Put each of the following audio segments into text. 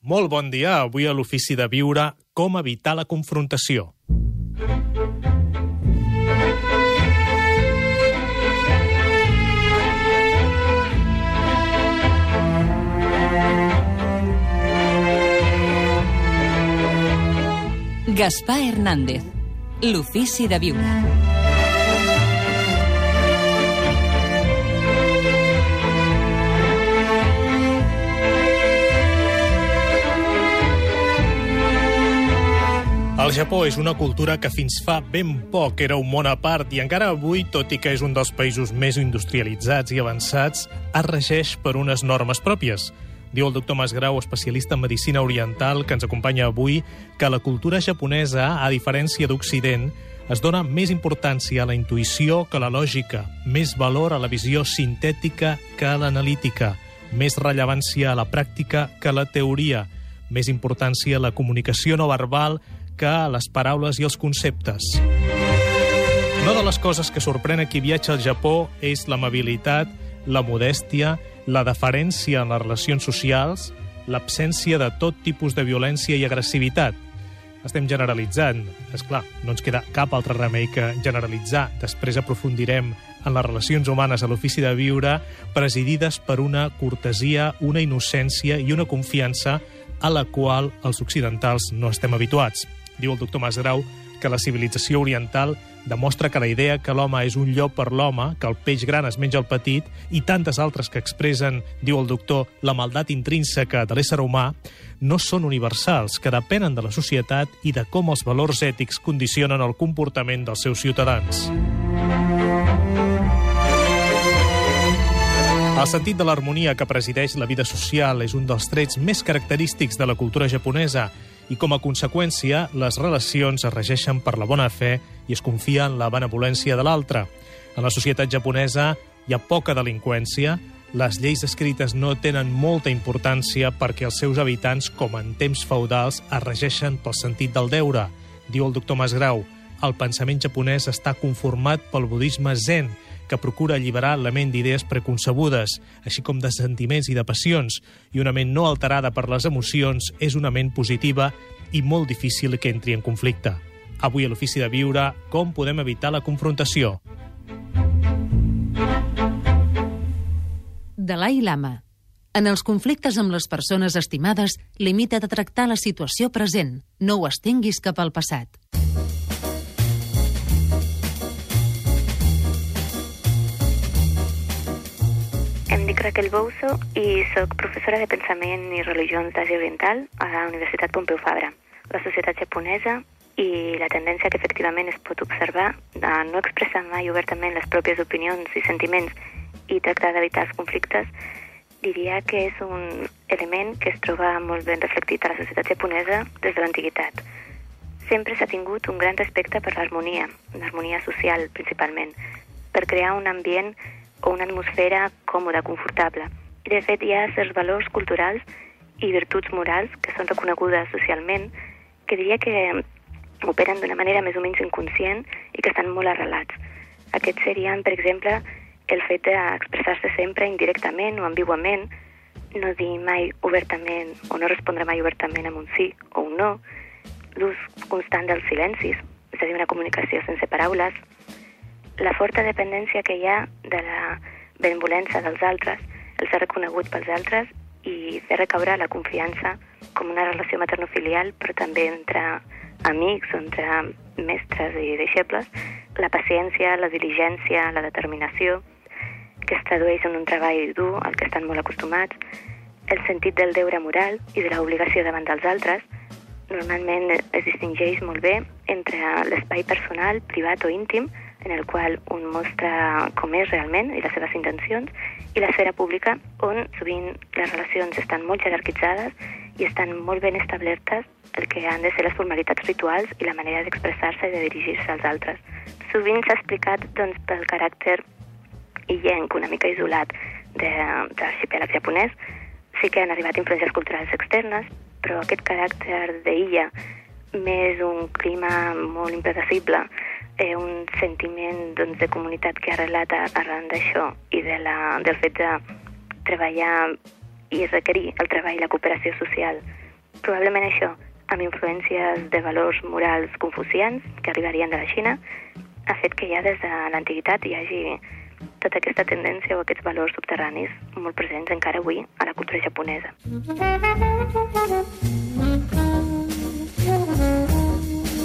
Molt bon dia. Avui a l'Ofici de Viure, com evitar la confrontació. Gaspar Hernández, l'Ofici de Viure. El Japó és una cultura que fins fa ben poc era un món a part i encara avui, tot i que és un dels països més industrialitzats i avançats, es regeix per unes normes pròpies. Diu el doctor Masgrau, especialista en medicina oriental, que ens acompanya avui, que la cultura japonesa, a diferència d'Occident, es dona més importància a la intuïció que a la lògica, més valor a la visió sintètica que a l'analítica, més rellevància a la pràctica que a la teoria, més importància a la comunicació no verbal que a les paraules i els conceptes. Una de les coses que sorprèn a qui viatja al Japó és l'amabilitat, la modèstia, la deferència en les relacions socials, l'absència de tot tipus de violència i agressivitat. Estem generalitzant. És clar, no ens queda cap altre remei que generalitzar. Després aprofundirem en les relacions humanes a l'ofici de viure, presidides per una cortesia, una innocència i una confiança a la qual els occidentals no estem habituats. Diu el doctor Masgrau que la civilització oriental demostra que la idea que l'home és un llop per l'home, que el peix gran es menja el petit, i tantes altres que expressen, diu el doctor, la maldat intrínseca de l'ésser humà, no són universals, que depenen de la societat i de com els valors ètics condicionen el comportament dels seus ciutadans. El sentit de l'harmonia que presideix la vida social és un dels trets més característics de la cultura japonesa i, com a conseqüència, les relacions es regeixen per la bona fe i es confia en la benevolència de l'altre. En la societat japonesa hi ha poca delinqüència, les lleis escrites no tenen molta importància perquè els seus habitants, com en temps feudals, es regeixen pel sentit del deure. Diu el doctor Masgrau, el pensament japonès està conformat pel budisme zen, que procura alliberar la ment d'idees preconcebudes, així com de sentiments i de passions, i una ment no alterada per les emocions és una ment positiva i molt difícil que entri en conflicte. Avui a l'Ofici de Viure, com podem evitar la confrontació? Dalai Lama. En els conflictes amb les persones estimades, limita de tractar la situació present. No ho estenguis cap al passat. Raquel Bouso i sóc professora de Pensament i Religions d'Àsia Oriental a la Universitat Pompeu Fabra. La societat japonesa i la tendència que efectivament es pot observar de no expressar mai obertament les pròpies opinions i sentiments i tractar d'evitar els conflictes, diria que és un element que es troba molt ben reflectit a la societat japonesa des de l'antiguitat. Sempre s'ha tingut un gran respecte per l'harmonia, l'harmonia social principalment, per crear un ambient o una atmosfera còmoda, confortable. I de fet hi ha certs valors culturals i virtuts morals que són reconegudes socialment que diria que operen d'una manera més o menys inconscient i que estan molt arrelats. Aquests serien, per exemple, el fet d'expressar-se sempre indirectament o ambiguament, no dir mai obertament o no respondre mai obertament amb un sí o un no, l'ús constant dels silencis, és a dir, una comunicació sense paraules, la forta dependència que hi ha de la benevolència dels altres, el ser reconegut pels altres i fer recaure la confiança com una relació maternofilial, però també entre amics entre mestres i deixebles, la paciència, la diligència, la determinació, que es tradueix en un treball dur al que estan molt acostumats, el sentit del deure moral i de l'obligació davant dels altres, normalment es distingeix molt bé entre l'espai personal, privat o íntim, en el qual un mostra com és realment i les seves intencions, i l'esfera pública, on sovint les relacions estan molt jerarquitzades i estan molt ben establertes el que han de ser les formalitats rituals i la manera d'expressar-se i de dirigir-se als altres. Sovint s'ha explicat doncs, pel caràcter illenc, una mica isolat de, de l'arxipèlag japonès. Sí que han arribat influències culturals externes, però aquest caràcter d'illa, més un clima molt impredecible, eh, un sentiment doncs, de comunitat que ha arrelat arran d'això i de la, del fet de treballar i requerir el treball i la cooperació social probablement això, amb influències de valors morals confucians que arribarien de la Xina, ha fet que ja des de l'antiguitat hi hagi tota aquesta tendència o aquests valors subterranis molt presents encara avui a la cultura japonesa.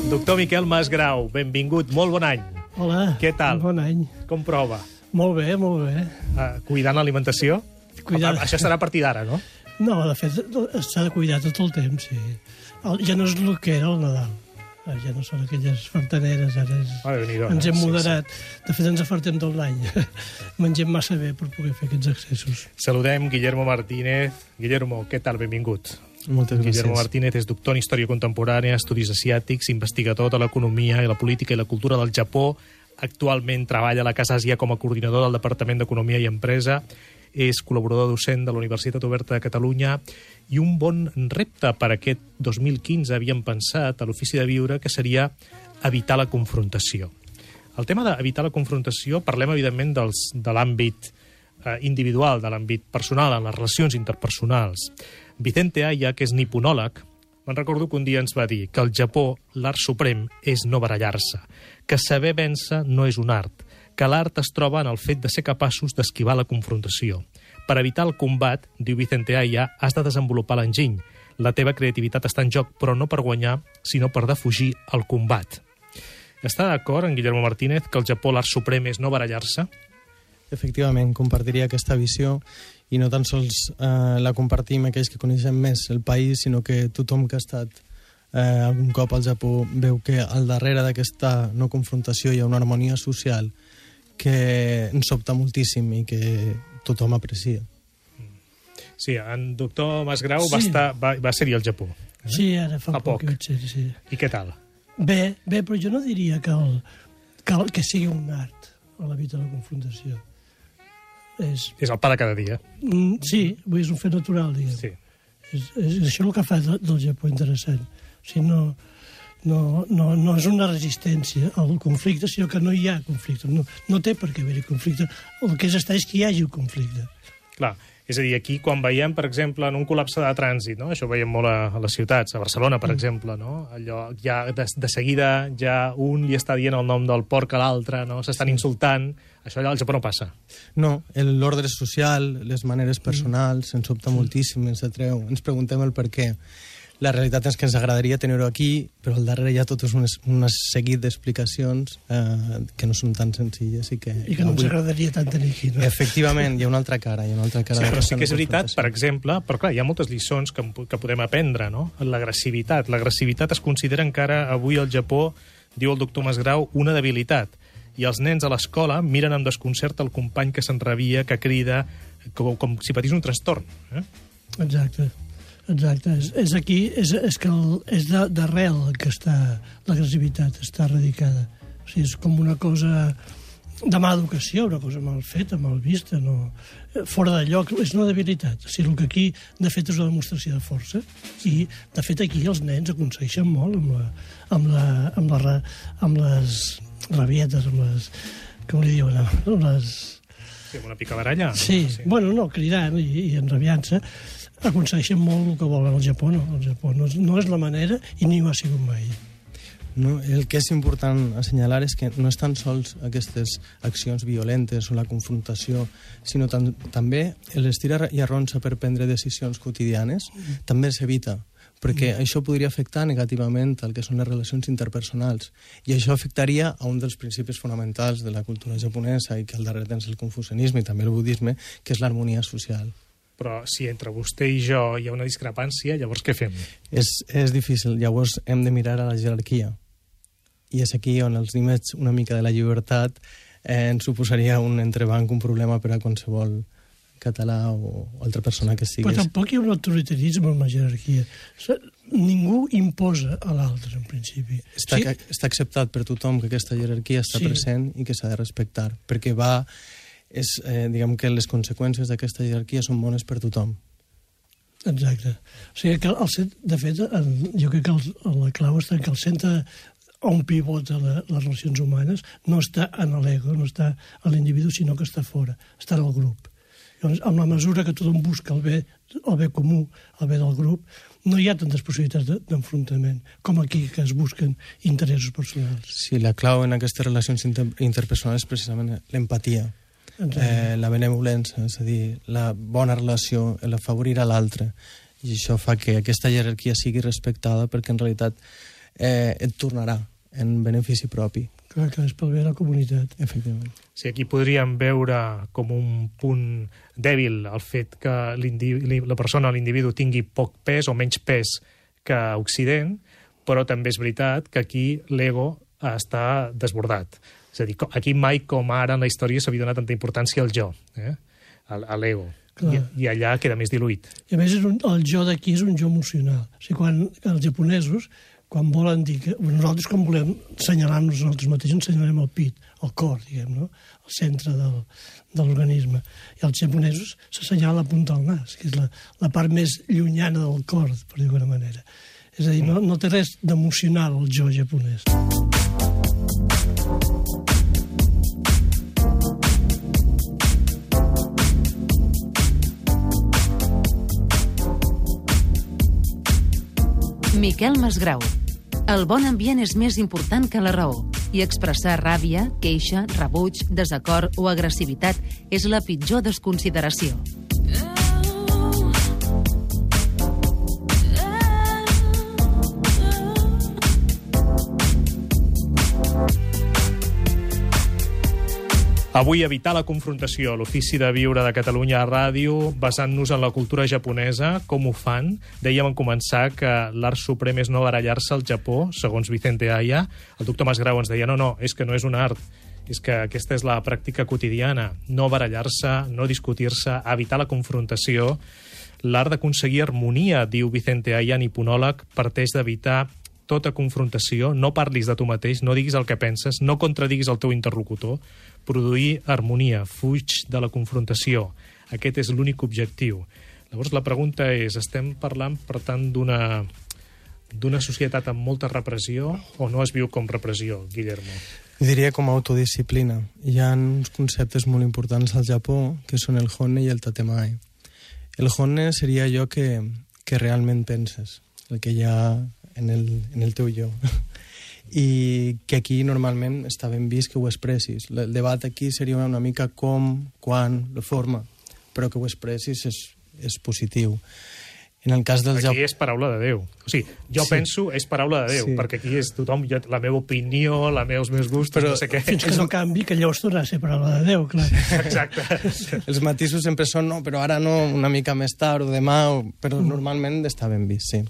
Doctor Miquel Masgrau, benvingut, molt bon any. Hola. Què tal? Bon any. Com prova? Molt bé, molt bé. Uh, cuidant l'alimentació? Cuidant- Això serà a partir d'ara, no? No, de fet, s'ha de cuidar tot el temps, sí. El, ja no és el que era el Nadal. Ah, Ja no són aquelles fartaneres, ara és... Ah, ens hem Sí, moderat. De fet, ens afartem tot l'any. Mengem massa bé per poder fer aquests accessos. Saludem Guillermo Martínez. Guillermo, què tal? Benvingut. Moltes gràcies. Guillermo Martínez és doctor en Història Contemporània, Estudis Asiàtics, investigador de l'economia i la política i la cultura del Japó. Actualment treballa a la Casa Àsia com a coordinador del Departament d'Economia i Empresa. És col·laborador docent de la Universitat Oberta de Catalunya i un bon repte per aquest 2015 havíem pensat a l'Ofici de Viure que seria evitar la confrontació. El tema d'evitar la confrontació, parlem evidentment dels, de l'àmbit eh, individual, de l'àmbit personal, en les relacions interpersonals. Vicente Aya, que és niponòleg, me'n recordo que un dia ens va dir que al Japó l'art suprem és no barallar-se, que saber vèncer no és un art, que l'art es troba en el fet de ser capaços d'esquivar la confrontació. Per evitar el combat, diu Vicente Aya, has de desenvolupar l'enginy. La teva creativitat està en joc, però no per guanyar, sinó per defugir el combat. Està d'acord en Guillermo Martínez que al Japó l'art suprem és no barallar-se? Efectivament, compartiria aquesta visió i no tan sols eh, la compartim aquells que coneixem més el país, sinó que tothom que ha estat eh, algun cop al Japó veu que al darrere d'aquesta no confrontació hi ha una harmonia social que ens sobta moltíssim i que tothom aprecia. Sí, en doctor Masgrau Sí. va, estar, va, va ser-hi al Japó. Eh? Sí, ara fa, Fa poc poc. ser, sí. I què tal? Bé, bé, però jo no diria que, el, que, el, que sigui un art a la vida de la confrontació. És, És el pa de cada dia. mm, sí, és un fet natural, diguem. Sí. És, és, és això el que fa de, del Japó interessant. O sigui, no, no, no, no és una resistència al conflicte, sinó que no hi ha conflicte. No, no té per què haver-hi conflicte. El que és estar és que hi hagi un conflicte. Clar, és a dir, aquí quan veiem, per exemple, en un col·lapse de trànsit, no? això ho veiem molt a, a les ciutats, a Barcelona, per exemple, no? allò ja de, de seguida ja un li està dient el nom del porc a l'altre, no? s'estan insultant, això allà al Japó no passa. No, el- l'ordre social, les maneres personals, ens sobta moltíssim, ens atreu, ens preguntem el per què. La realitat és que ens agradaria tenir-ho aquí, però al darrere hi ha tot un, un seguit d'explicacions eh, que no són tan senzilles i que... I que no ens avui- agradaria tant tenir aquí. No? Efectivament, hi ha una altra cara, hi ha una altra cara. Sí, però sí que és veritat, per exemple, però clar, hi ha moltes lliçons que, que podem aprendre, no? L'agressivitat. L'agressivitat es considera encara avui al Japó, diu el doctor Masgrau, una debilitat. I els nens a l'escola miren amb desconcert el company que s'enrabia, que crida, com, com si patís un trastorn. Eh? Exacte. Exacte. És, és aquí, és, és que el, és de- d'arrel que està l'agressivitat, està radicada. O sigui, és com una cosa de mala educació, una cosa mal feta, mal vista, no, eh, fora de lloc, és una debilitat. O sigui, el que aquí, de fet, és una demostració de força, i, de fet, aquí els nens aconsegueixen molt amb, la, amb, la, amb, la, amb les rabietes, amb les... com li diuen? Amb les... Sí, amb una picabaralla. Sí, sí. bueno, no, cridant i, i enrabiant-se, aconsegueixen molt el que volen al Japó, no? El Japó no no és la manera i ni ho ha sigut mai. No, el que és important assenyalar és que no és tan sols aquestes accions violentes o la confrontació, sinó tan, també l'estira i arronsa per prendre decisions quotidianes també s'evita, perquè això podria afectar negativament el que són les relacions interpersonals i això afectaria a un dels principis fonamentals de la cultura japonesa i que al darrere tens el confucianisme i també el budisme, que és l'harmonia social. Però si entre vostè i jo hi ha una discrepància, llavors què fem? És, és difícil, llavors hem de mirar a la jerarquia. I és aquí on els límits una mica de la llibertat eh, ens suposaria un entrebanc, un problema per a qualsevol català o altra persona que Però siguis. tampoc hi ha un autoritarisme en la jerarquia. Sigui, Ningú imposa a l'altre, en principi. Està, Sí, està acceptat per tothom que aquesta jerarquia està sí. present i que s'ha de respectar, perquè va... És, eh, diguem que les conseqüències d'aquesta jerarquia són bones per tothom. Exacte. O sigui que, el, cent- de fet, el, jo crec que el, la clau està en que el centre on pivota la, les relacions humanes no està en l'ego, no està a l'individu, sinó que està fora, està en el grup. Llavors, amb la mesura que tothom busca el bé, el bé comú, el bé del grup, no hi ha tantes possibilitats de- d'enfrontament com aquí, que es busquen interessos personals. Sí, la clau en aquestes relacions inter interpersonals és precisament l'empatia, eh, la benevolència, és a dir, la bona relació, l'afavorir a l'altre. I això fa que aquesta jerarquia sigui respectada perquè en realitat eh, et tornarà en benefici propi, Clar que és pel bé de la comunitat. efectivament. Sí, aquí podríem veure com un punt dèbil el fet que la persona, l'individu, tingui poc pes o menys pes que a Occident, però també és veritat que aquí l'ego està desbordat. És a dir, aquí mai com ara en la història s'havia donat tanta importància al jo, eh? a, l'ego. I, I allà queda més diluït. I a més, és un, el jo d'aquí és un jo emocional. O sigui, quan els japonesos, quan volen dir que... Nosaltres, quan volem assenyalar-nos nosaltres mateixos, ens assenyalem el pit, el cor, diguem, no? El centre del, de l'organisme. I els japonesos s'assenyalen la punta del nas, que és la, la part més llunyana del cor, per dir d'alguna manera. És a dir, no, no té res d'emocional el jo japonès. Miquel Masgrau. El bon ambient és més important que la raó i expressar ràbia, queixa, rebuig, desacord o agressivitat és la pitjor desconsideració. Avui evitar la confrontació, l'ofici de viure de Catalunya a ràdio, basant-nos en la cultura japonesa, com ho fan. Dèiem en començar que l'art suprem és no barallar-se al Japó, segons Vicente Aya. El doctor Masgrau ens deia, no, no, és que no és un art, és que aquesta és la pràctica quotidiana. No barallar-se, no discutir-se, evitar la confrontació. L'art d'aconseguir harmonia, diu Vicente Aya, niponòleg, parteix d'evitar tota confrontació, no parlis de tu mateix, no diguis el que penses, no contradiguis el teu interlocutor, produir harmonia, fuig de la confrontació. Aquest és l'únic objectiu. Llavors la pregunta és, estem parlant, per tant, d'una d'una societat amb molta repressió o no es viu com repressió, Guillermo? Diria com a autodisciplina. Hi ha uns conceptes molt importants al Japó, que són el honne i el tatemae. El honne seria allò que, que realment penses, el que ha en el, en el teu jo. I que aquí normalment està ben vist que ho expressis. El debat aquí seria una mica com, quan, la forma, però que ho expressis és, és positiu. En el cas del Aquí és paraula de Déu. O sigui, jo Sí. penso és paraula de Déu, Sí. perquè aquí és tothom, jo, la meva opinió, la meus meus gustos, Però no sé què. Fins que no canvi, que llavors tornarà a ser paraula de Déu, clar. Exacte. Els matisos sempre són, no, però ara no, una mica més tard o demà, o... però normalment està ben vist, sí.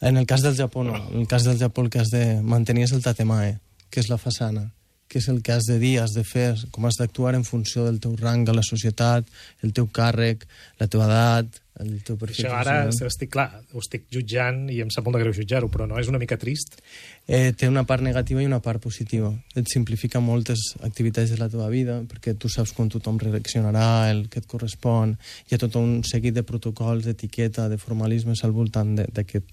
En el cas del Japó, no. En el cas del Japó el que has de mantenir és el tatemae, que és la façana, que és el que has de dir, has de fer, com has d'actuar en funció del teu rang a la societat, el teu càrrec, la teva edat, el teu perfil Això ara estic, clar, ho estic jutjant i em sap molt de greu jutjar-ho, però no és una mica trist? eh, té una part negativa i una part positiva. Et simplifica moltes activitats de la teva vida, perquè tu saps quan tothom reaccionarà, el que et correspon, hi ha tot un seguit de protocols, d'etiqueta, de formalismes al voltant de- d'aquest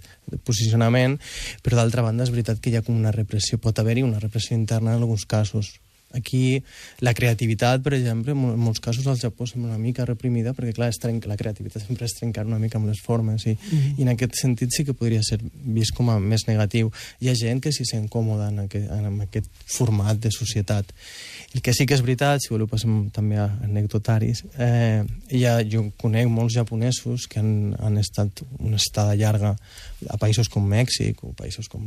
posicionament, però d'altra banda és veritat que hi ha com una repressió, pot haver-hi una repressió interna en alguns casos. Aquí la creativitat, per exemple, en mol- en molts casos al Japó sembla una mica reprimida perquè, clar, es trenca, la creativitat sempre es trencar una mica amb les formes i, i en aquest sentit sí que podria ser vist com a més negatiu. Hi ha gent que s'hi sent còmoda en aquest, en aquest format de societat. El que sí que és veritat, si voleu passem també a anecdotaris, eh, ha, jo conec molts japonesos que han, han estat una estada llarga a països com Mèxic o països com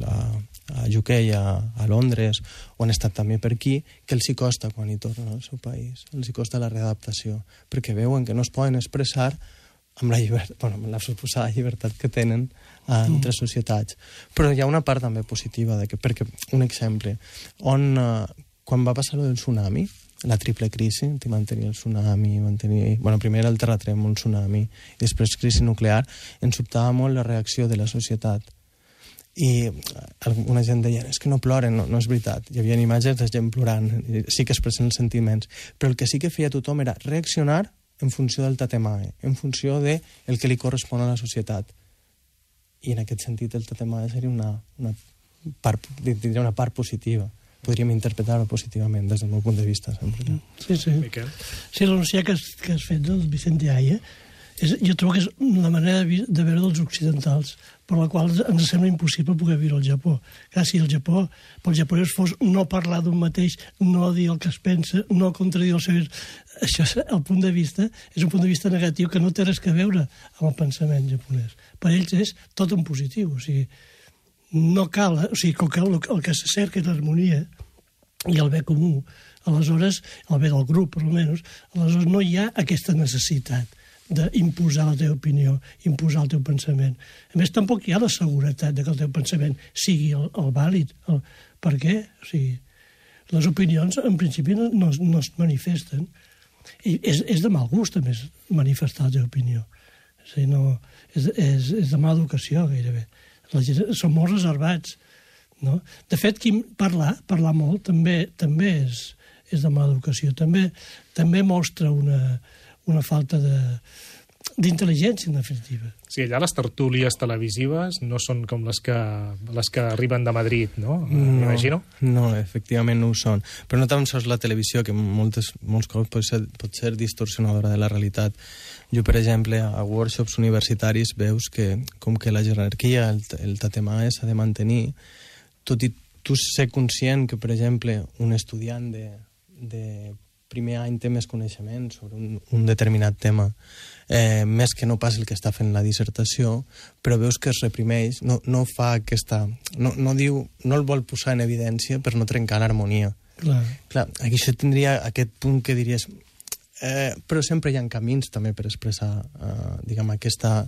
la, a UK, a, a Londres, o han estat també per aquí, que els hi costa quan hi tornen al seu país, els hi costa la readaptació, perquè veuen que no es poden expressar amb la, llibertat, bueno, amb la suposada llibertat que tenen a altres societats. Però hi ha una part també positiva, de que, perquè, un exemple, on eh, quan va passar el tsunami, la triple crisi, de mantenir el tsunami, mantenir... Bueno, primer el terratrèmol, el tsunami, i després crisi nuclear, ens sobtava molt la reacció de la societat. I alguna gent deia, és que no ploren, no, no és veritat. Hi havia imatges de gent plorant, sí que expressen els sentiments. Però el que sí que feia tothom era reaccionar en funció del tatemae, en funció de el que li correspon a la societat. I en aquest sentit el tatemae seria una, una, part, tindria una part positiva. Podríem interpretar-ho positivament des del meu punt de vista, sempre. Sí, sí. Miquel? Sí, l'anunciar que, has, que has fet del Vicente Aya És, jo trobo que és la manera de, de veure dels occidentals, per la qual ens sembla impossible poder viure al Japó. Clar, si el Japó, pel japonès fos no parlar d'un mateix, no dir el que es pensa, no contradir els seus... Això, el punt de vista, és un punt de vista negatiu que no té res que veure amb el pensament japonès. Per ells és tot en positiu, o sigui, no cal, o sigui, que el, el que se cerca és l'harmonia i el bé comú, aleshores, el bé del grup, almenys, aleshores no hi ha aquesta necessitat d'imposar la teva opinió, imposar el teu pensament. A més, tampoc hi ha la seguretat de que el teu pensament sigui el, el vàlid. El, per què? O sigui, les opinions, en principi, no, no, no es manifesten. I és, és de mal gust, a més, manifestar la teva opinió. O sigui, no, és, és, és de mala educació, gairebé. La gent, són molt reservats. No? De fet, qui parlar, parlar molt, també també és, és de mala educació. També, també mostra una, una falta de d'intel·ligència, en definitiva. Sí, allà les tertúlies televisives no són com les que, les que arriben de Madrid, no? M'imagino. No, efectivament no ho són. Però no tan sols la televisió, que moltes, molts cops pot ser, pot ser distorsionadora de la realitat. Jo, per exemple, a workshops universitaris veus que com que la jerarquia, el, el tatemae s'ha de mantenir, tot i tu ser conscient que, per exemple, un estudiant de, de primer any té més coneixement sobre un, un determinat tema, eh, més que no pas el que està fent la dissertació, però veus que es reprimeix, no, no fa aquesta... No, no, diu, no el vol posar en evidència per no trencar l'harmonia. Clar. Clar, aquí això tindria aquest punt que diries... Eh, però sempre hi ha camins també per expressar, eh, diguem, aquesta...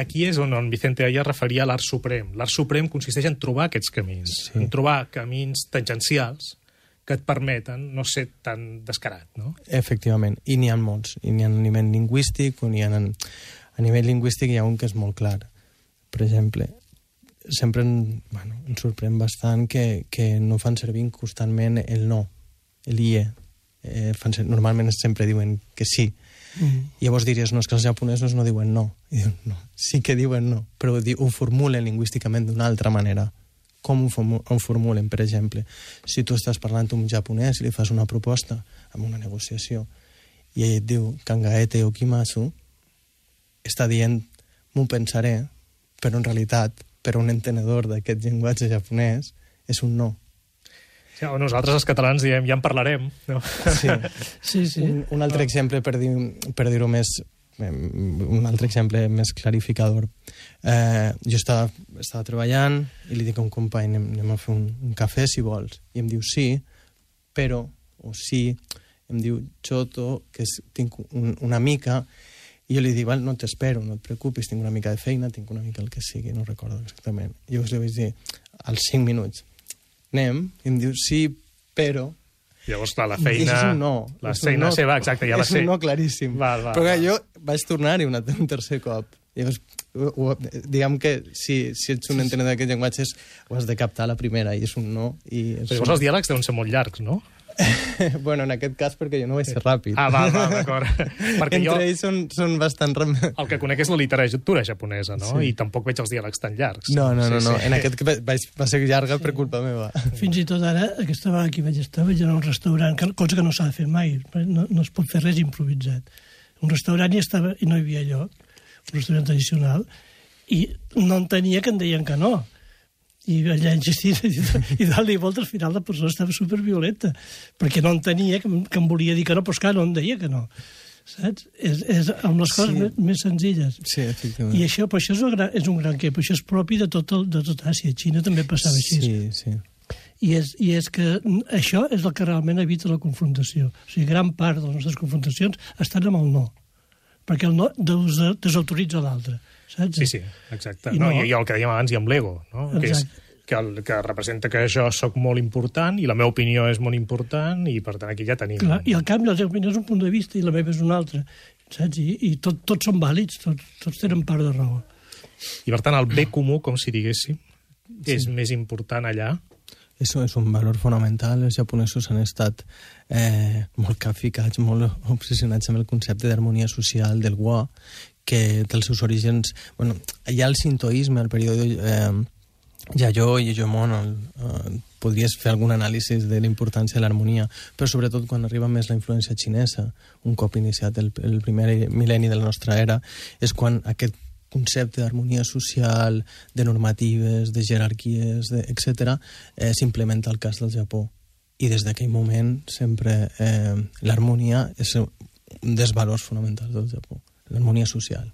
Aquí és on, on Vicente Aya referia a l'art suprem. L'art suprem consisteix en trobar aquests camins, Sí. en trobar camins tangencials que et permeten no ser tan descarat, no? Efectivament, i n'hi ha molts. I n'hi ha a nivell lingüístic, o n'hi ha... En... A nivell lingüístic hi ha un que és molt clar. Per exemple, sempre en, bueno, em sorprèn bastant que, que no fan servir constantment el no, el ie. Eh, fan ser, normalment sempre diuen que sí. Mm. Llavors diries, no, és que els japonesos no diuen no. I diuen, no, sí que diuen no, però ho, ho formulen lingüísticament d'una altra manera. Com ho, formu- ho formulen, per exemple? Si tu estàs parlant amb un japonès i li fas una proposta amb una negociació i ell et diu kangaete o kimasu, està dient m'ho pensaré, però en realitat, per un entenedor d'aquest llenguatge japonès, és un no. Sí, o nosaltres els catalans diem ja en parlarem, no? Sí. Sí, sí. Un, un altre exemple, per dir- per dir-ho més, un altre exemple més clarificador. Eh, jo estava, estava treballant i li dic a un company, anem, anem a fer un, un cafè si vols. I em diu sí, però, o sí, em diu Choto, que tinc un, una mica, i jo li dic, val, no t'espero, no et preocupis, tinc una mica de feina, tinc una mica el que sigui, no recordo exactament. I llavors li vaig dir, als 5 minuts, anem, i em diu, sí, però... Llavors, clar, la I feina... és un no. La és un feina no. seva, exacte, ja va és ser. un no claríssim. Val, val, Però clar, val. jo vaig tornar-hi un, un tercer cop. Llavors, ho, ho, diguem que si, si ets un entenedor d'aquests llenguatges, ho has de captar a la primera, i és un no. I és Però llavors els diàlegs deuen ser molt llargs, no? bueno, en aquest cas perquè jo no vaig ser ràpid. Ah, val, val, d'acord. Perquè Entre jo ells són, són bastant... El que conec és la literatura japonesa, no? Sí. I tampoc veig els diàlegs tan llargs. No, no, no, Sí, no. sí. en aquest va, vaig, va ser llarga per culpa meva. Fins i tot ara, aquesta vegada que vaig estar, vaig anar a un restaurant, cosa que no s'ha de fer mai, no, no es pot fer res improvisat. Un restaurant i, estava, i no hi havia lloc, un restaurant tradicional, i no entenia que em deien que no. I allà insistint, i dalt i volta, al final la persona estava superviolenta, perquè no entenia que, em- que em volia dir que no, però esclar, no em deia que no. Saps? És, és amb les coses Sí. més, més senzilles. Sí, efectivament. I això, però això és un gran, és un gran què, però això és propi de tot, el, de tot Àsia. A Xina també passava així. Sí, sí. I és, I és que això és el que realment evita la confrontació. O sigui, gran part de les nostres confrontacions estan amb el no. Perquè el no des desautoritza l'altre. Saps? Sí, sí, exacte. I no, no- i, I el que dèiem abans i amb l'ego, no? que, és, Exacte. que, el, que representa que jo sóc molt important i la meva opinió és molt important i per tant aquí ja tenim... Clar, I al canvi la teva opinió és un punt de vista i la meva és un altre. Saps? I, i tot, tots són vàlids, tots, tots tenen part de raó. I per tant el bé comú, com si diguéssim, és més important allà. Això és un valor fonamental. Els japonesos han estat eh, molt capficats, molt obsessionats amb el concepte d'harmonia social del wa, que té els seus orígens... Bueno, hi ha el sintoisme, el període eh, Yayoi i Yojomon, el, eh, podries fer algun anàlisi de la importància de l'harmonia, però sobretot quan arriba més la influència xinesa, un cop iniciat el, el primer mil·lenni de la nostra era, és quan aquest concepte d'harmonia social, de normatives, de jerarquies, de, etc., eh, s'implementa al cas del Japó. I des d'aquell moment sempre eh, l'harmonia és un dels valors fonamentals del Japó, l'harmonia social,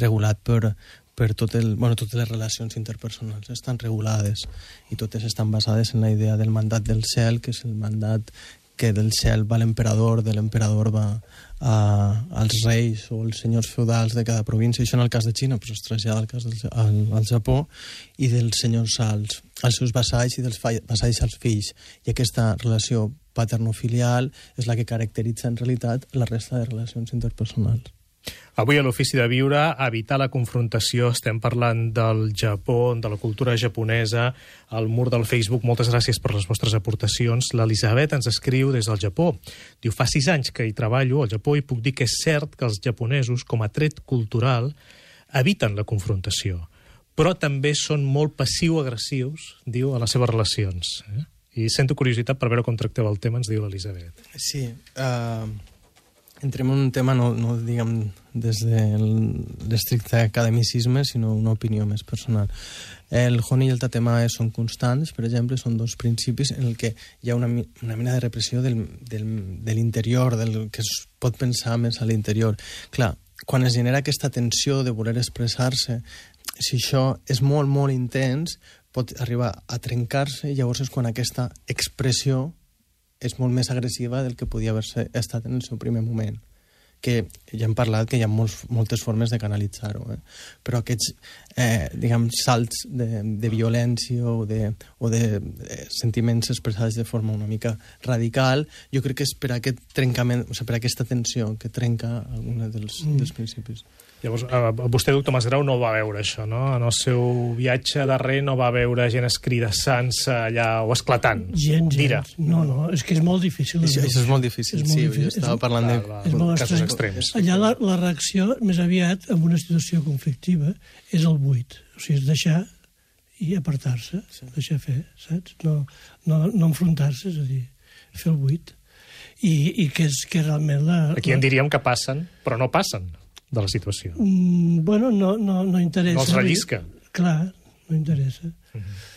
regulat per, per tot el, bueno, totes les relacions interpersonals estan regulades i totes estan basades en la idea del mandat del cel, que és el mandat que del cel va l'emperador, de l'emperador va a, als reis o els senyors feudals de cada província, això en el cas de Xina però es trasllada al cas del, al, al Japó, i dels senyors als, als seus vassalls i dels vassalls als fills. I aquesta relació paternofilial és la que caracteritza en realitat la resta de relacions interpersonals. Avui a l'Ofici de Viure, evitar la confrontació, estem parlant del Japó, de la cultura japonesa, al mur del Facebook. Moltes gràcies per les vostres aportacions. L'Elisabet ens escriu des del Japó. Diu, fa sis anys que hi treballo al Japó i puc dir que és cert que els japonesos, com a tret cultural, eviten la confrontació, però també són molt passiu-agressius, diu, a les seves relacions. Eh? I sento curiositat per veure com tracteu el tema, ens diu l'Elisabet. Sí, uh entrem en un tema no, no diguem des de l'estricte academicisme, sinó una opinió més personal. El Honi i el Tatema són constants, per exemple, són dos principis en el que hi ha una, una mena de repressió del, del, de l'interior, del que es pot pensar més a l'interior. Clar, quan es genera aquesta tensió de voler expressar-se, si això és molt, molt intens, pot arribar a trencar-se llavors és quan aquesta expressió és molt més agressiva del que podia haver estat en el seu primer moment que ja hem parlat que hi ha molts, moltes formes de canalitzar-ho, eh? però aquests eh, diguem, salts de, de violència o de, o de eh, sentiments expressats de forma una mica radical, jo crec que és per aquest trencament, o sigui, per aquesta tensió que trenca algun dels, mm. dels principis. Llavors, eh, vostè, doctor Masgrau, no va veure això, no? En el seu viatge darrer no va veure gent escridassant-se allà o esclatant. Gent, gent. No, no, és que és molt difícil. Això, això és molt difícil, és molt sí, difícil. jo estava parlant de... Casos extrems. Allà la, la reacció, més aviat, en una situació conflictiva, és el buit. O sigui, és deixar i apartar-se, sí. deixar fer, saps? No, no, no enfrontar-se, és a dir, fer el buit. I, i que és que realment la... Aquí en diríem que passen, però no passen de la situació. Mm, bueno, no, no, no interessa. No els rellisca. Clar, no interessa. Mm -hmm.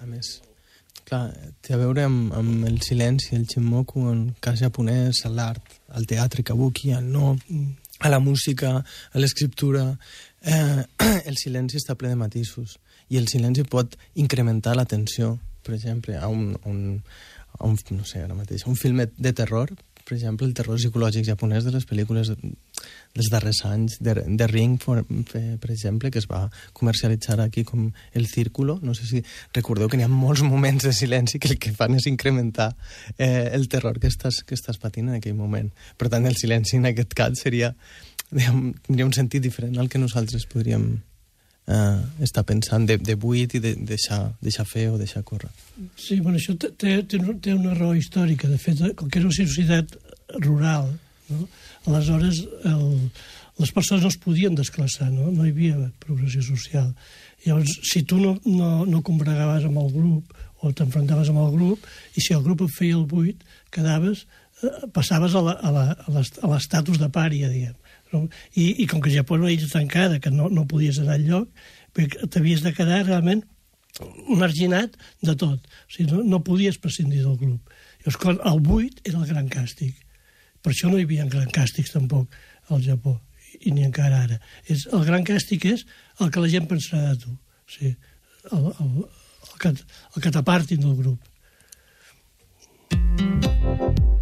A més, clar, té a veure amb, amb el silenci, el chinmoku, en cas japonès, l'art, el teatre kabuki, el no, a la música, a l'escriptura... Eh, el silenci està ple de matisos i el silenci pot incrementar la tensió, per exemple, a un, a un, a un no sé, ara mateix, un film de terror, per exemple, el terror psicològic japonès de les pel·lícules dels darrers anys, de, de Ring, per, per exemple, que es va comercialitzar aquí com El Círculo. No sé si recordeu que n'hi ha molts moments de silenci que el que fan és incrementar eh, el terror que estàs, que estàs patint en aquell moment. Per tant, el silenci en aquest cas seria, diguem, tindria un sentit diferent al que nosaltres podríem eh, estar pensant de, de buit i de, de deixar, deixar fer o deixar córrer. Sí, bueno, això té, té, té una raó històrica. De fet, com que és una societat rural, no? aleshores el, les persones no es podien desclassar, no? no hi havia progressió social. Llavors, si tu no, no, no combregaves amb el grup o t'enfrontaves amb el grup, i si el grup et feia el buit, quedaves, eh, passaves a l'estatus de pària, diguem. No? I, I com que Japó era una illa tancada, que no, no podies anar enlloc, t'havies de quedar realment marginat de tot. O sigui, no, no podies prescindir del grup. Llavors, el buit era el gran càstig. Per això no hi havia gran càstigs tampoc al Japó, i ni encara ara. És, el gran càstig és el que la gent pensarà de tu, o sigui, el, el, el, que, el que t'apartin del grup. Thank you.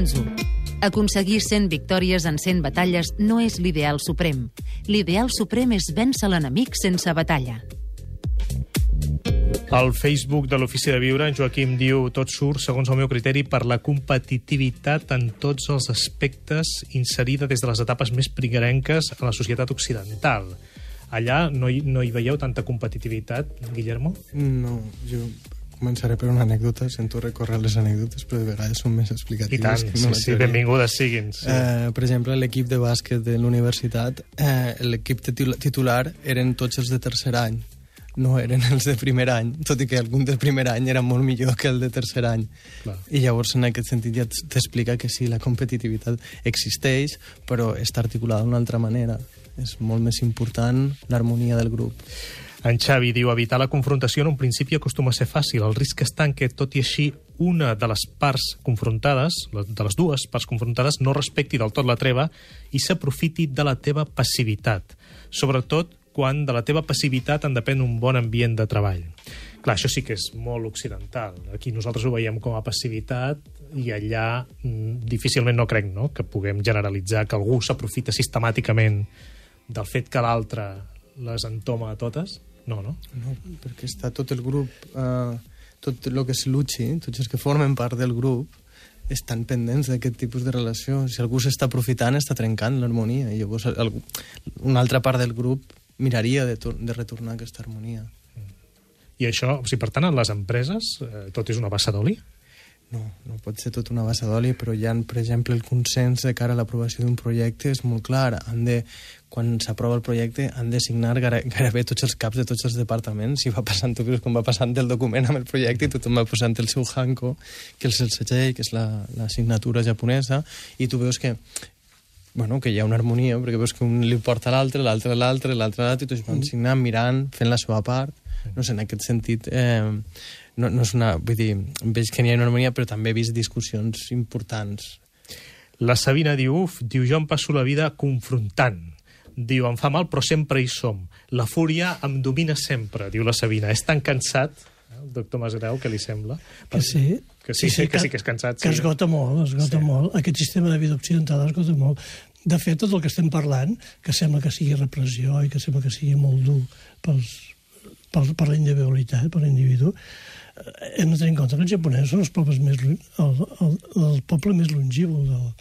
11. Aconseguir 100 victòries en 100 batalles no és l'ideal suprem. L'ideal suprem és vèncer l'enemic sense batalla. Al Facebook de l'Ofici de Viure, en Joaquim diu tot surt, segons el meu criteri, per la competitivitat en tots els aspectes inserida des de les etapes més prigarenques a la societat occidental. Allà no hi, no hi veieu tanta competitivitat, Guillermo? No, jo començaré per una anècdota, sento recórrer les anècdotes, però de vegades són més explicatives. I tant, sí, no sí, teoria. benvingudes siguin. Sí. Eh, per exemple, l'equip de bàsquet de l'universitat, eh, l'equip titu- titular eren tots els de tercer any, no eren els de primer any, tot i que algun del primer any era molt millor que el de tercer any. Clar. I llavors, en aquest sentit, ja t'explica que sí, la competitivitat existeix, però està articulada d'una altra manera. És molt més important l'harmonia del grup. En Xavi diu, evitar la confrontació en un principi acostuma a ser fàcil. El risc està en que, tot i així, una de les parts confrontades, de les dues parts confrontades, no respecti del tot la treva i s'aprofiti de la teva passivitat. Sobretot quan de la teva passivitat en depèn un bon ambient de treball. Clar, això sí que és molt occidental. Aquí nosaltres ho veiem com a passivitat i allà mm, difícilment no crec no? que puguem generalitzar que algú s'aprofita sistemàticament del fet que l'altre les entoma a totes. No, no? No, perquè està tot el grup, eh, tot el que és l'UCI, tots els que formen part del grup, estan pendents d'aquest tipus de relació. Si algú s'està aprofitant, està trencant l'harmonia. I llavors algú, una altra part del grup miraria de, de retornar aquesta harmonia. I això, o sigui, per tant, en les empreses eh, tot és una bassa d'oli? No, no pot ser tot una bassa d'oli, però ha, per exemple, el consens de cara a l'aprovació d'un projecte és molt clar. Han de, quan s'aprova el projecte, han de signar gaire- gairebé tots els caps de tots els departaments i va passant, tu veus com va passant el document amb el projecte i tothom va posant el seu hanko, que és el segell, que és la, la signatura japonesa, i tu veus que bueno, que hi ha una harmonia, perquè veus que un li porta l'altre, l'altre l'altre, l'altre l'altre, i tots van signant, mirant, fent la seva part. No sé, en aquest sentit, eh, no, no és una... Vull dir, veig que n'hi ha una harmonia, però també he vist discussions importants. La Sabina diu, uf, diu, jo em passo la vida confrontant. Diu, em fa mal, però sempre hi som. La fúria em domina sempre, diu la Sabina. És tan cansat, eh, el doctor Masgrau, que li sembla? Que sí. Que sí, que sí que és cansat, Que sí. esgota molt, esgota Sí. molt. Aquest sistema de vida occidental esgota molt. De fet, tot el que estem parlant, que sembla que sigui repressió i que sembla que sigui molt dur pels, per, per la individualitat, per l'individu, eh, hem de tenir en compte que els japonesos són els pobles més, el, el, el poble més longívol del,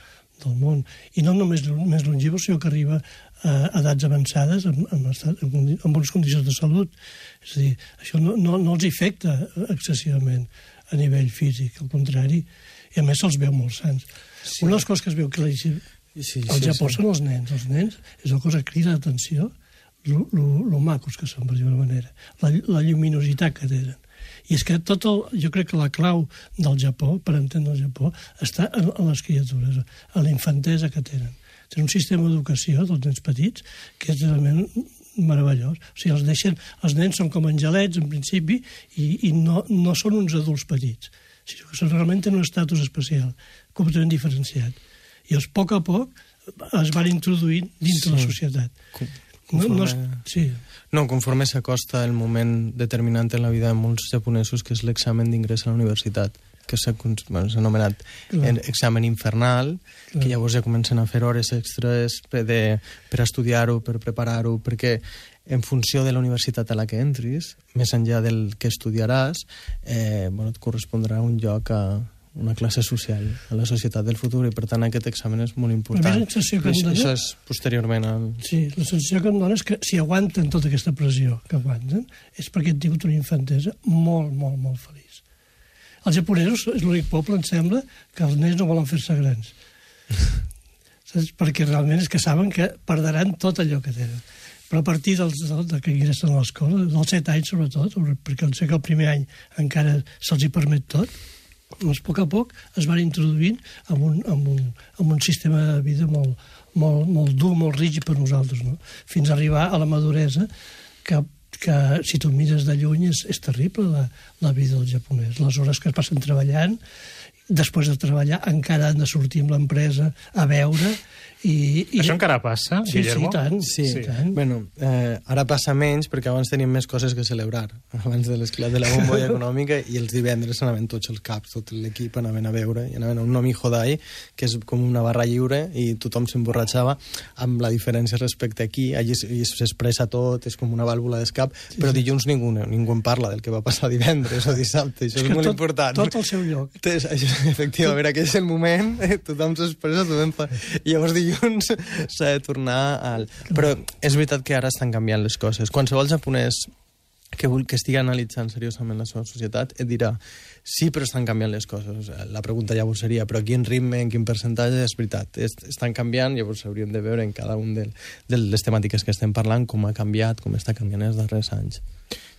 del món. I no només més longívol, sinó que arriba a edats avançades amb, amb, estat, amb, amb bones condicions de salut. És a dir, això no, no, no els afecta excessivament a nivell físic, al contrari, i a més se'ls veu molt sants. Sí. Una de les coses que es veu que la, Sí, al Japó són els nens. Els nens és una cosa que crida l'atenció, lo, lo, lo macos que són, per dir-ho manera, la, la lluminositat que tenen. I és que tot el, jo crec que la clau del Japó, per entendre el Japó, està en, en les criatures, a la infantesa que tenen. Tenen un sistema d'educació dels nens petits que és realment meravellós. O sigui, els, deixen, els nens són com angelets, en principi, i, i no, no són uns adults petits, sinó que són, realment tenen un estatus especial, completament diferenciat. I els, a poc a poc, es van introduint dins de la Sí. societat. Com- No, no, conforme- sí, No, conforme s'acosta el moment determinant en la vida de molts japonesos, que és l'examen d'ingrés a la universitat, que s'ha bueno, anomenat Clar. en examen infernal, Clar. que llavors ja comencen a fer hores extres per, de, per estudiar-ho, per preparar-ho, perquè en funció de la universitat a la que entris, més enllà del que estudiaràs, eh, bueno, et correspondrà un lloc a una classe social, a la societat del futur, i per tant aquest examen és molt important. la sensació que dona- això és posteriorment al... sí, la sensació que em dona és que si aguanten tota aquesta pressió que aguanten, és perquè han tingut una infantesa molt, molt, molt feliç. Els japonesos és l'únic poble, em sembla, que els nens no volen fer-se grans. Saps? Perquè realment és que saben que perdran tot allò que tenen. Però a partir dels, del, de que ingressen a l'escola, dels set anys sobretot, perquè sé que el primer any encara se'ls hi permet tot, a poc a poc es van introduint en un, en un, en un sistema de vida molt, molt, molt dur, molt rígid per nosaltres, no? fins a arribar a la maduresa que, que si tu mires de lluny és, és terrible la, la vida del japonès. Les hores que es passen treballant, després de treballar encara han de sortir amb l'empresa a veure i, i... Això encara passa, Sí, sí, Guillermo? i tant. Sí, Sí. tant. bueno, eh, ara passa menys perquè abans teníem més coses que celebrar. Abans de l'esclat de la bombolla econòmica i els divendres anaven tots els caps, tot l'equip anaven a veure i anaven a un Nomi Hodai, que és com una barra lliure i tothom s'emborratxava amb la diferència respecte aquí. Allí s'expressa tot, és com una vàlvula d'escap, però dilluns ningú, ningú en parla del que va passar divendres o dissabte. Això és, que molt tot, important. Tot al seu lloc. Té- Això, Efectivament, aquest és el moment, eh, tothom s'expressa, tothom fa... I llavors dilluns s'ha de tornar al... Però és veritat que ara estan canviant les coses. Qualsevol japonès que, que estigui analitzant seriosament la seva societat et dirà sí, però estan canviant les coses. La pregunta llavors seria, però quin ritme, en quin percentatge? És veritat, est estan canviant, llavors hauríem de veure en cada un de, de les temàtiques que estem parlant com ha canviat, com està canviant els darrers anys.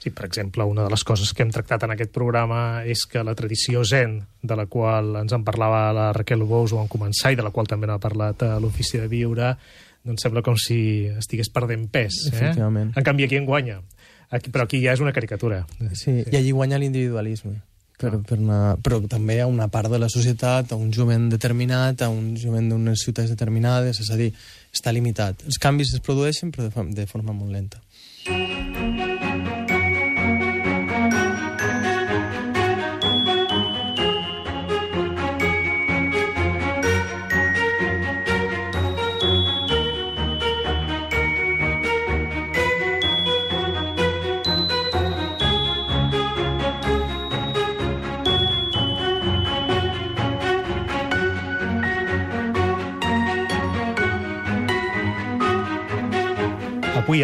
Sí, per exemple, una de les coses que hem tractat en aquest programa és que la tradició zen, de la qual ens en parlava la Raquel Bous o en començar, i de la qual també n'ha parlat a l'Ofici de Viure, doncs sembla com si estigués perdent pes. Eh? En canvi, aquí en guanya. Aquí, però aquí ja és una caricatura. Sí, i allí guanya l'individualisme. Per, per una, però també a una part de la societat, a un jovent determinat, a un jovent d'unes ciutats determinades, és a dir, està limitat. Els canvis es produeixen, però de, de forma molt lenta.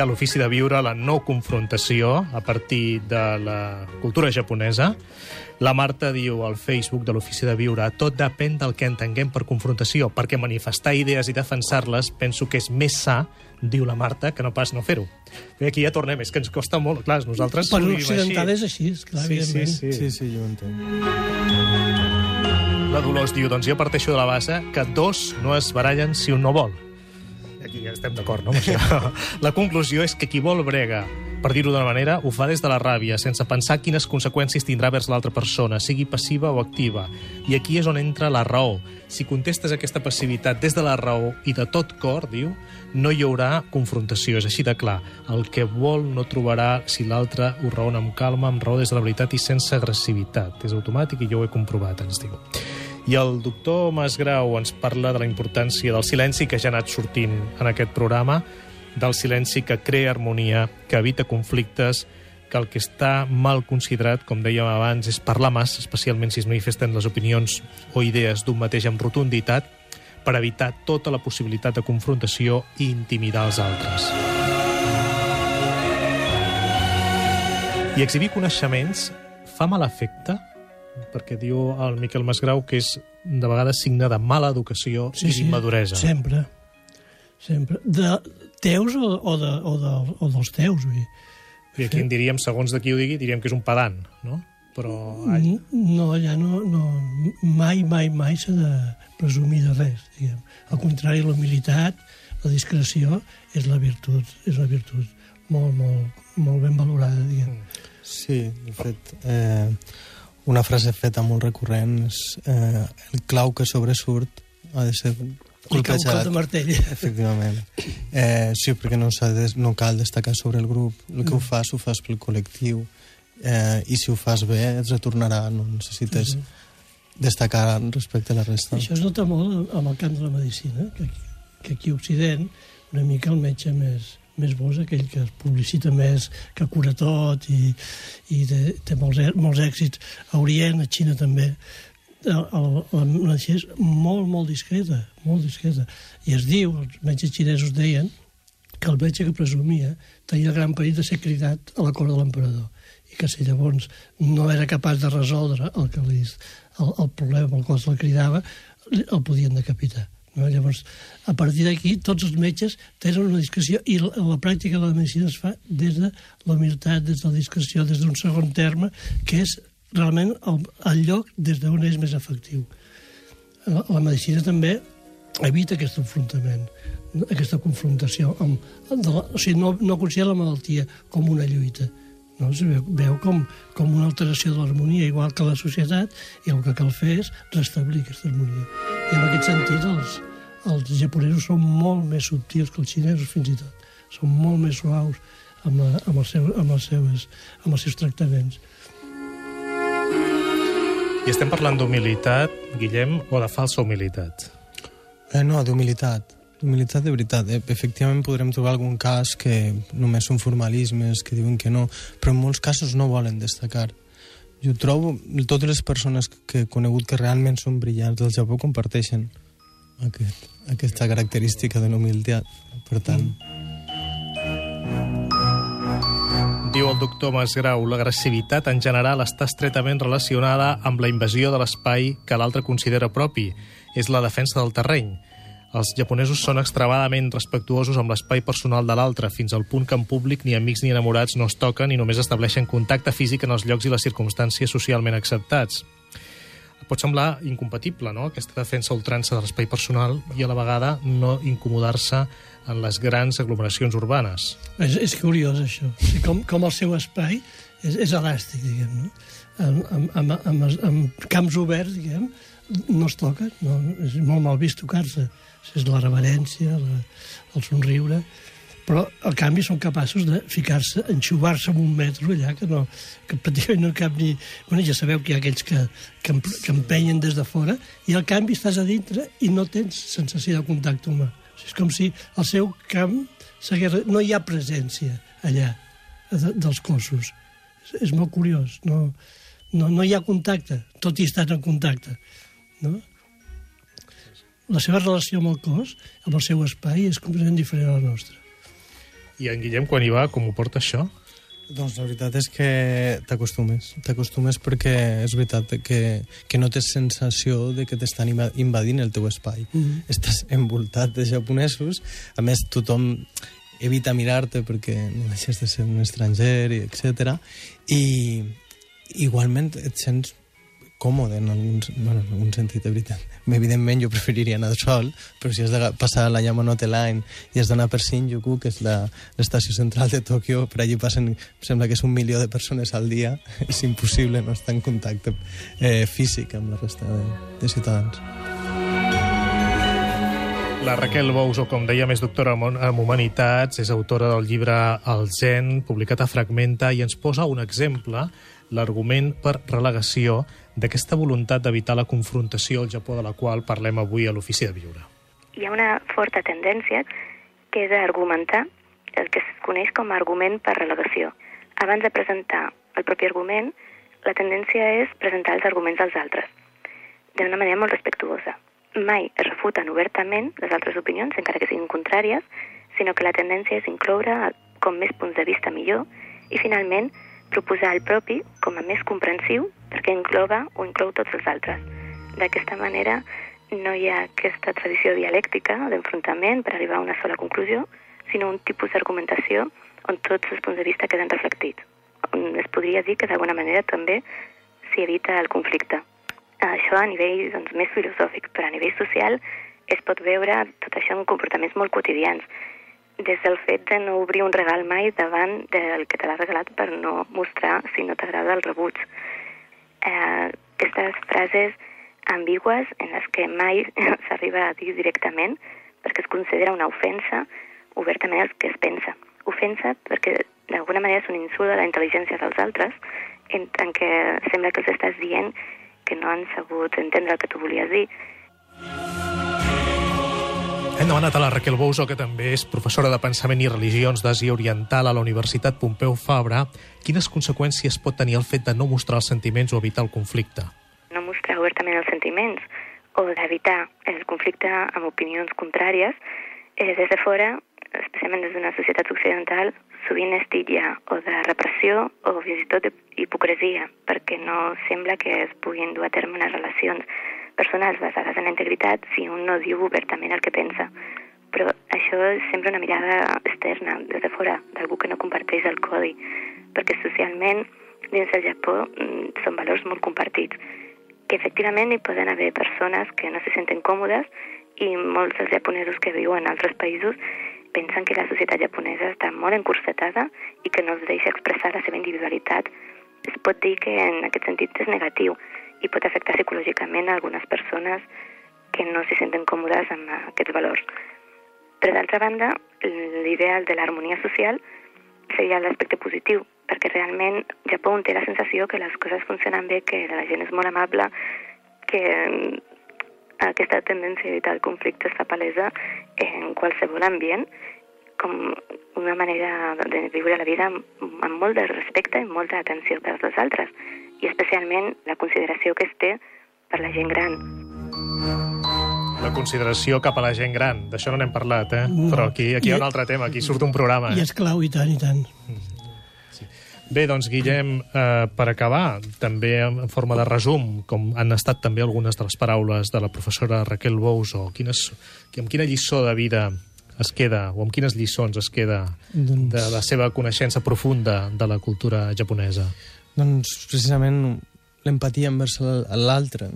A l'Ofici de Viure la no confrontació a partir de la cultura japonesa. La Marta diu al Facebook de l'Ofici de Viure tot depèn del que entenguem per confrontació, perquè manifestar idees i defensar-les penso que és més sa, diu la Marta, que no pas no fer-ho. Bé, aquí ja tornem, és que ens costa molt. Clar, nosaltres Per ho vivim occidental és així, clar, Sí, sí, evidentment. sí. Sí, sí, jo ho entenc. La Dolors diu, doncs jo parteixo de la base que dos no es barallen si un no vol. Aquí estem d'acord, no? això? La conclusió és que qui vol brega, per dir-ho d'una manera, ho fa des de la ràbia, sense pensar quines conseqüències tindrà vers l'altra persona, sigui passiva o activa. I aquí és on entra la raó. Si contestes aquesta passivitat des de la raó i de tot cor, diu, no hi haurà confrontació, és així de clar. El que vol no trobarà si l'altre ho raona amb calma, amb raó des de la veritat i sense agressivitat. És automàtic i jo ho he comprovat, ens diu. I el doctor Masgrau ens parla de la importància del silenci que ja ha anat sortint en aquest programa, del silenci que crea harmonia, que evita conflictes, que el que està mal considerat, com dèiem abans, és parlar massa, especialment si es manifesten les opinions o idees d'un mateix amb rotunditat, per evitar tota la possibilitat de confrontació i intimidar els altres. I exhibir coneixements fa mal efecte? Perquè diu el Miquel Masgrau que és de vegades signe de mala educació i d'immaduresa. Sempre. Sempre. De teus o, o, de, o, de, o dels teus, vull dir. I aquí en diríem, segons de qui ho digui, diríem que és un pedant, no? Però... Ai, No, allà no, no, mai, mai, mai s'ha de presumir de res, diguem. Al contrari, la humilitat, la discreció, és la virtut, és la virtut molt, molt, molt ben valorada, diguem. Sí, de fet, eh, una frase feta molt recurrent és eh, el clau que sobresurt ha de ser colpejat. de martell. Efectivament. Eh, sí, perquè no, de, no cal destacar sobre el grup. El Mm. que ho fas, ho fas pel col·lectiu. Eh, I si ho fas bé, et retornarà. No necessites Sí, destacar respecte a la resta. Això es nota molt amb el camp de la medicina, que aquí, que aquí a Occident una mica el metge més, més bo és aquell que es publicita més, que cura tot i, i té, té molts, molts èxits. A Orient, a Xina també, el, el, la medicina és molt, molt discreta, molt discreta. I es diu, els metges xinesos deien, que el metge que presumia tenia el gran perill de ser cridat a la cort de l'emperador i que si llavors no era capaç de resoldre el, que li, el, el problema al qual se la cridava, el podien decapitar. No? Llavors, a partir d'aquí, tots els metges tenen una discreció i la, la pràctica de la medicina es fa des de la humilitat, des de la discreció, des d'un segon terme, que és realment el, el lloc des d'on és més efectiu. La, la medicina també evita aquest enfrontament, aquesta confrontació. Amb, de la, o sigui, no, no considera la malaltia com una lluita, no? Es veu, veu com, com una alteració de l'harmonia, igual que la societat, i el que cal fer és restablir aquesta harmonia. I en aquest sentit els, els japonesos són molt més subtils que els xinesos, fins i tot. Són molt més suaus amb, la, amb, el seu, amb, els seus, amb els seus tractaments. I estem parlant d'humilitat, Guillem, o de falsa humilitat? Eh, no, d'humilitat. D'humilitat de veritat. Eh, efectivament podrem trobar algun cas que només són formalismes, que diuen que no, però en molts casos no volen destacar. Jo trobo, totes les persones que he conegut que realment són brillants del Japó comparteixen aquest, aquesta característica de l'humilitat. Per tant... Diu el doctor Masgrau, l'agressivitat en general està estretament relacionada amb la invasió de l'espai que l'altre considera propi. És la defensa del terreny. Els japonesos són extremadament respectuosos amb l'espai personal de l'altre, fins al punt que en públic ni amics ni enamorats no es toquen i només estableixen contacte físic en els llocs i les circumstàncies socialment acceptats. Pot semblar incompatible, no?, aquesta defensa ultrança de l'espai personal i a la vegada no incomodar-se en les grans aglomeracions urbanes. És, és curiós, això. Com, com el seu espai és, és elàstic, diguem, no? Amb, amb, amb, amb, amb camps oberts, diguem, no es toca, no, és molt mal vist tocar-se. És la reverència, la, el somriure, però, al canvi, són capaços de ficar-se, enxuvar-se en un metro allà, que, no, que pràcticament no cap ni... Bueno, ja sabeu que hi ha aquells que, que, que empenyen des de fora, i al canvi estàs a dintre i no tens sensació de contacte humà. O sigui, és com si el seu camp. No hi ha presència allà, de, dels cossos. És, és molt curiós. No, no, no hi ha contacte, tot i estar en contacte. No? La seva relació amb el cos, amb el seu espai, és completament diferent a la nostra. I en Guillem, quan hi va, com ho porta això? Doncs la veritat és que t'acostumes. T'acostumes perquè és veritat que, que no tens sensació de que t'estan invadint el teu espai. Mm -hmm. Estàs envoltat de japonesos. A més, tothom evita mirar-te perquè no deixes de ser un estranger, etc. I igualment et sents còmode en algun, bueno, en algun sentit, de veritat. Evidentment jo preferiria anar sol, però si has de passar la Yamanote Line i has d'anar per Shinjuku, que és l'estació central de Tòquio, per allí passen, sembla que és un milió de persones al dia, és impossible no estar en contacte eh, físic amb la resta de, de ciutadans. La Raquel Bous, o com dèiem, és doctora en Humanitats, és autora del llibre El Zen, publicat a Fragmenta, i ens posa un exemple, l'argument per relegació d'aquesta voluntat d'evitar la confrontació al Japó de la qual parlem avui a l'Ofici de Viure. Hi ha una forta tendència que és argumentar el que es coneix com a argument per relegació. Abans de presentar el propi argument, la tendència és presentar els arguments dels altres, d'una manera molt respectuosa. Mai es refuten obertament les altres opinions, encara que siguin contràries, sinó que la tendència és incloure com més punts de vista millor i, finalment, proposar el propi com a més comprensiu perquè engloba o inclou tots els altres. D'aquesta manera no hi ha aquesta tradició dialèctica d'enfrontament per arribar a una sola conclusió, sinó un tipus d'argumentació on tots els punts de vista queden reflectits. Es podria dir que d'alguna manera també s'hi evita el conflicte. Això a nivell doncs, més filosòfic, però a nivell social es pot veure tot això en comportaments molt quotidians des del fet de no obrir un regal mai davant del que te l'ha regalat per no mostrar si no t'agrada el rebuig. Eh, aquestes frases ambigües en les que mai s'arriba a dir directament perquè es considera una ofensa obertament el que es pensa. Ofensa perquè d'alguna manera és un insult a la intel·ligència dels altres en tant que sembla que els estàs dient que no han sabut entendre el que tu volies dir. Hem demanat a la Raquel Bouso, que també és professora de Pensament i Religions d'Àsia Oriental a la Universitat Pompeu Fabra, quines conseqüències pot tenir el fet de no mostrar els sentiments o evitar el conflicte? No mostrar obertament els sentiments o d'evitar el conflicte amb opinions contràries, eh, des de fora, especialment des d'una societat occidental, sovint es titlla o de repressió o fins i tot d'hipocresia, perquè no sembla que es puguin dur a terme unes relacions personals basades en la integritat si un no diu obertament el que pensa. Però això és sempre una mirada externa, des de fora, d'algú que no comparteix el codi, perquè socialment dins del Japó mm, són valors molt compartits, que efectivament hi poden haver persones que no se senten còmodes i molts dels japonesos que viuen en altres països pensen que la societat japonesa està molt encursetada i que no els deixa expressar la seva individualitat. Es pot dir que en aquest sentit és negatiu, i pot afectar psicològicament a algunes persones que no s'hi senten còmodes amb aquests valors. Per d'altra banda, l'ideal de l'harmonia social seria l'aspecte positiu, perquè realment Japó té la sensació que les coses funcionen bé, que la gent és molt amable, que aquesta tendència a evitar el conflicte està palesa en qualsevol ambient com una manera de viure la vida amb molt de respecte i molta atenció per als altres i especialment la consideració que es té per la gent gran. La consideració cap a la gent gran. D'això no n'hem parlat, eh? No. Però aquí, aquí hi ha un altre tema, aquí surt un programa. I és clau, i tant, i tant. Bé, doncs, Guillem, eh, per acabar, també en forma de resum, com han estat també algunes de les paraules de la professora Raquel Bouso, quines, amb quina lliçó de vida es queda, o amb quines lliçons es queda Doncs- de la seva coneixença profunda de la cultura japonesa? Doncs precisament l'empatia envers l'altre,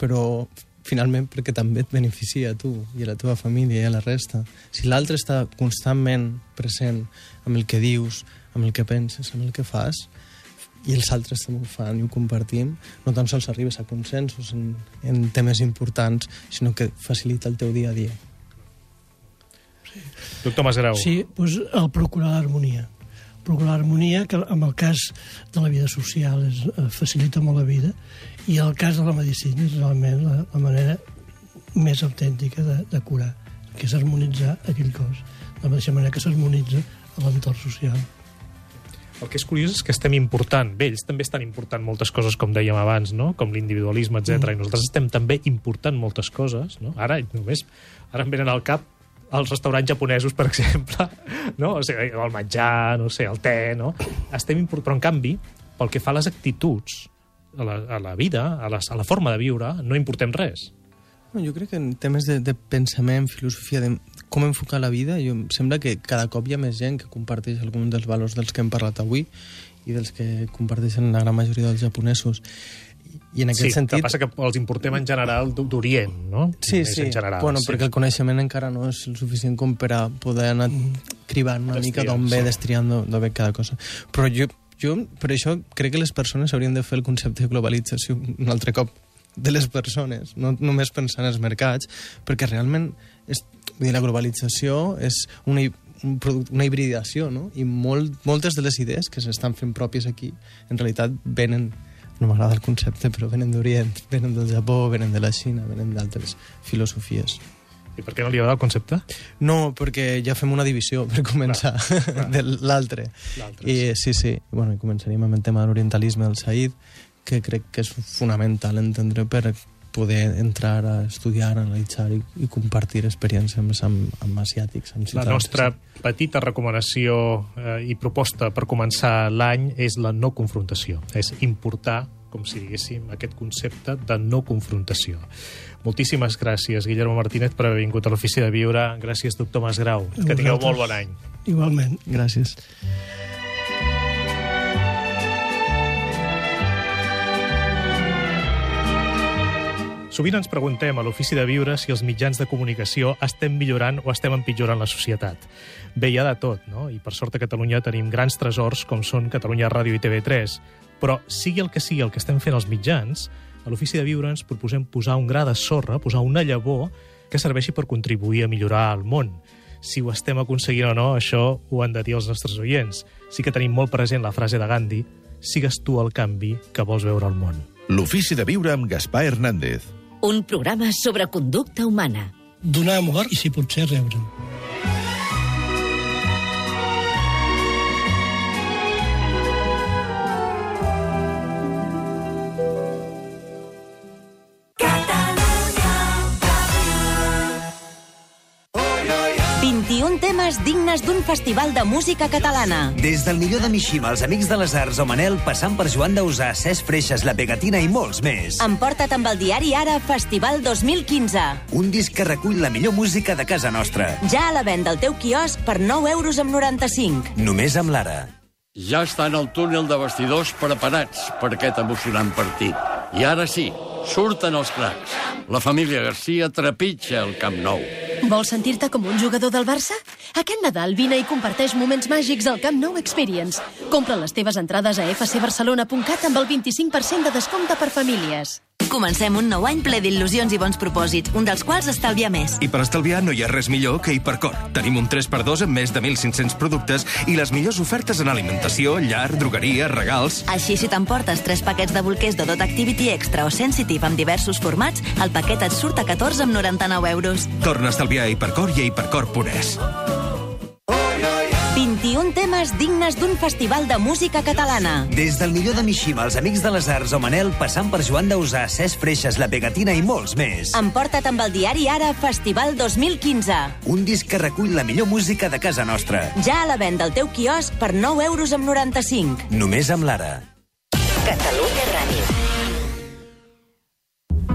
però finalment perquè també et beneficia a tu i a la teva família i a la resta. Si l'altre està constantment present amb el que dius, amb el que penses, amb el que fas, i els altres també ho fan i ho compartim, no tan sols arribes a consensos en, en temes importants, sinó que facilita el teu dia a dia. Doctor Masgrau. Sí, doncs el procurar l'harmonia. Procurar l'harmonia, que en el cas de la vida social és, eh, facilita molt la vida, i el cas de la medicina és realment la, la manera més autèntica de, de curar, que és harmonitzar aquell cos, de la mateixa manera que s'harmonitza l'entorn social. El que és curiós és que estem important, bé, ells també estan important moltes coses, com dèiem abans, no? com l'individualisme, etc. Mm. I nosaltres estem també important moltes coses. No? Ara només ara em venen al cap els restaurants japonesos, per exemple, no? o sigui, el menjar, no sé, el te, no? Estem import... Però, en canvi, pel que fa a les actituds, a la, a la vida, a, les, a la forma de viure, no importem res. Jo crec que en temes de, de pensament, filosofia, de com enfocar la vida, jo, em sembla que cada cop hi ha més gent que comparteix alguns dels valors dels que hem parlat avui i dels que comparteixen la gran majoria dels japonesos. I en aquest sí, sentit... que passa que els importem en general d'O- d'Orient, no? Sí, sí. En general, bueno, sí. perquè el coneixement encara no és el suficient com per a poder anar cribant una mica d'on ve, sí. destriant d'on ve cada cosa. Però jo, jo, per això, crec que les persones haurien de fer el concepte de globalització un altre cop de les persones, no només pensar en els mercats, perquè realment és, dir, la globalització és una, un product, una hibridació, no? I molt, moltes de les idees que s'estan fent pròpies aquí, en realitat venen no m'agrada el concepte, però venen d'Orient, venen del Japó, venen de la Xina, venen d'altres filosofies. I per què no li agrada el concepte? No, perquè ja fem una divisió per començar de l'altre. I sí, sí. Bueno, començaríem amb el tema de l'orientalisme del Said, que crec que és fonamental entendre per poder entrar a estudiar, analitzar i, i compartir experiències amb, amb asiàtics, amb La ciutadans. nostra petita recomanació eh, i proposta per començar l'any és la no confrontació. És importar, com si diguéssim, aquest concepte de no confrontació. Moltíssimes gràcies, Guillermo Martínez, per haver vingut a l'Ofici de Viure. Gràcies, doctor Masgrau. Que tingueu molt bon any. Igualment. Gràcies. Sovint ens preguntem a l'Ofici de Viure si els mitjans de comunicació estem millorant o estem empitjorant la societat. Bé, hi ha de tot, no? I per sort a Catalunya tenim grans tresors com són Catalunya Ràdio i TV3. Però sigui el que sigui el que estem fent els mitjans, a l'Ofici de Viure ens proposem posar un gra de sorra, posar una llavor que serveixi per contribuir a millorar el món. Si ho estem aconseguint o no, això ho han de dir els nostres oients. Sí que tenim molt present la frase de Gandhi «Sigues tu el canvi que vols veure al món». L'ofici de viure amb Gaspar Hernández. Un programa sobre conducta humana. Donar amor i, si pot ser, rebre. Temes dignes d'un festival de música catalana. Des del millor de Mishima, els Amics de les Arts o Manel, passant per Joan Dausà, Cesc Freixes, La Pegatina i molts més. Emporta't amb el diari Ara Festival 2015. Un disc que recull la millor música de casa nostra. Ja a la venda al teu quiosc per 9 euros amb 95. Només amb l'Ara. Ja estan al túnel de vestidors preparats per aquest emocionant partit. I ara sí, surten els cracs. La família Garcia trepitja el Camp Nou. Vols sentir-te com un jugador del Barça? Aquest Nadal vine i comparteix moments màgics al Camp Nou Experience. Compra les teves entrades a fcbarcelona.cat amb el 25% de descompte per famílies. Comencem un nou any ple d'il·lusions i bons propòsits, un dels quals estalviar més. I per estalviar no hi ha res millor que Hipercor. Tenim un 3x2 amb més de 1.500 productes i les millors ofertes en alimentació, llar, drogueria, regals... Així, si t'emportes 3 paquets de bolquers de Dot Activity Extra o Sensitive amb diversos formats, el paquet et surt a 14 amb 99 euros. Torna a estalviar a Hipercor i a hipercor.es. 21 21 temes dignes d'un festival de música catalana. Des del millor de Mishima, els Amics de les Arts o Manel, passant per Joan Dausà, Cesc Freixes, La Pegatina i molts més. Emporta't amb el diari Ara Festival 2015. Un disc que recull la millor música de casa nostra. Ja a la venda al teu quiosc per 9 euros amb 95. Només amb l'Ara. Catalunya Ràdio.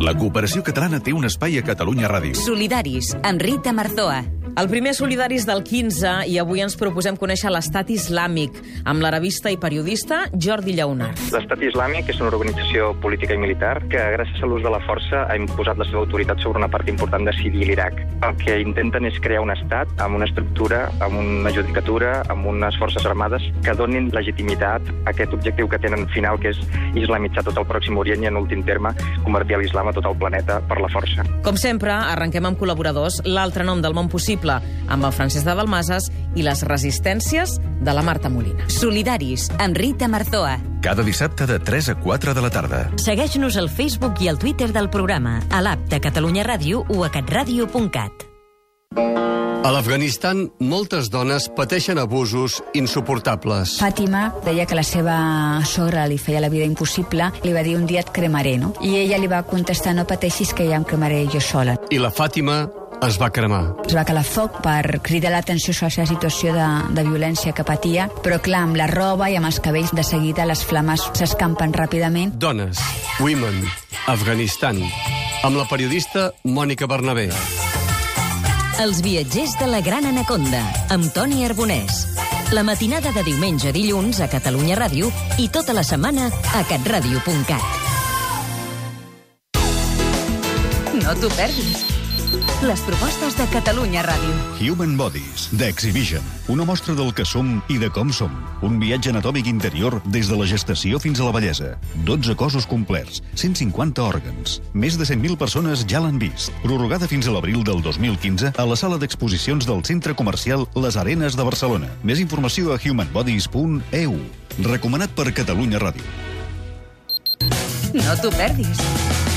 La cooperació catalana té un espai a Catalunya Ràdio. Solidaris, amb Rita Marzoa. El primer Solidaris del 15 i avui ens proposem conèixer l'estat islàmic amb l'arabista i periodista Jordi Llaunar. L'estat islàmic és una organització política i militar que gràcies a l'ús de la força ha imposat la seva autoritat sobre una part important de Síria i l'Iraq. El que intenten és crear un estat amb una estructura, amb una judicatura, amb unes forces armades que donin legitimitat a aquest objectiu que tenen final, que és islamitzar tot el Pròxim Orient i, en últim terme, convertir l'islam a tot el planeta per la força. Com sempre, arrenquem amb col·laboradors l'altre nom del món possible amb el Francesc de Dalmases i les resistències de la Marta Molina. Solidaris, amb Rita Marzoa. Cada dissabte de 3 a 4 de la tarda. Segueix-nos al Facebook i al Twitter del programa, a l'app de Catalunya Ràdio o a catradio.cat. A l'Afganistan, moltes dones pateixen abusos insuportables. Fàtima deia que la seva sogra li feia la vida impossible, li va dir un dia et cremaré, no? I ella li va contestar no pateixis que ja em cremaré jo sola. I la Fàtima es va cremar. Es va calar foc per cridar l'atenció sobre la seva situació de, de violència que patia, però clar, amb la roba i amb els cabells de seguida les flames s'escampen ràpidament. Dones, Women, Afganistan, amb la periodista Mònica Bernabé. Els viatgers de la Gran Anaconda, amb Toni Arbonès. La matinada de diumenge a dilluns a Catalunya Ràdio i tota la setmana a catradio.cat. No t'ho perdis. Les propostes de Catalunya Ràdio. Human Bodies, d'Exhibition. Una mostra del que som i de com som. Un viatge anatòmic interior des de la gestació fins a la bellesa. 12 cossos complets, 150 òrgans. Més de 100.000 persones ja l'han vist. Prorrogada fins a l'abril del 2015 a la sala d'exposicions del Centre Comercial Les Arenes de Barcelona. Més informació a humanbodies.eu. Recomanat per Catalunya Ràdio. No t'ho perdis.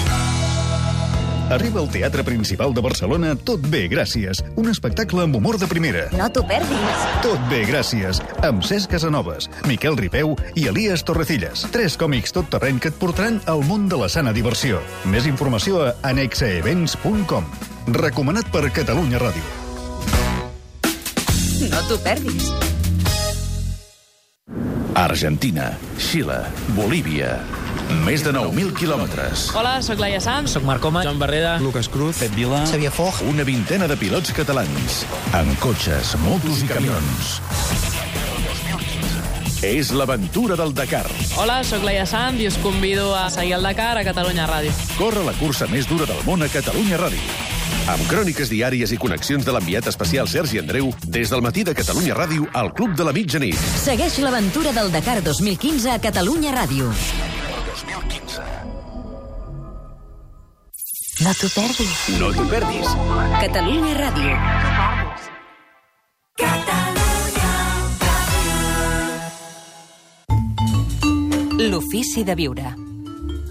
Arriba al Teatre Principal de Barcelona Tot bé, gràcies. Un espectacle amb humor de primera. No t'ho perdis. Tot bé, gràcies. Amb Cesc Casanovas, Miquel Ripeu i Elias Torrecillas. Tres còmics tot terreny que et portaran al món de la sana diversió. Més informació a anexaevents.com. Recomanat per Catalunya Ràdio. No t'ho perdis. Argentina, Xile, Bolívia. Més de 9.000 quilòmetres. Hola, sóc Laia Sanz. Soc Marc Coma. Joan Barreda. Lucas Cruz. Pep Vila. Xavier Foch. Una vintena de pilots catalans. Amb cotxes, motos i camions. És l'aventura del Dakar. Hola, sóc Laia Sanz i us convido a seguir el Dakar a Catalunya Ràdio. Corre la cursa més dura del món a Catalunya Ràdio. Amb cròniques diàries i connexions de l'enviat especial Sergi Andreu des del matí de Catalunya Ràdio al Club de la Mitjanit. Segueix l'aventura del Dakar 2015 a Catalunya Ràdio. No t'ho perdis. No t'ho perdis. Catalunya Ràdio. L'ofici de viure.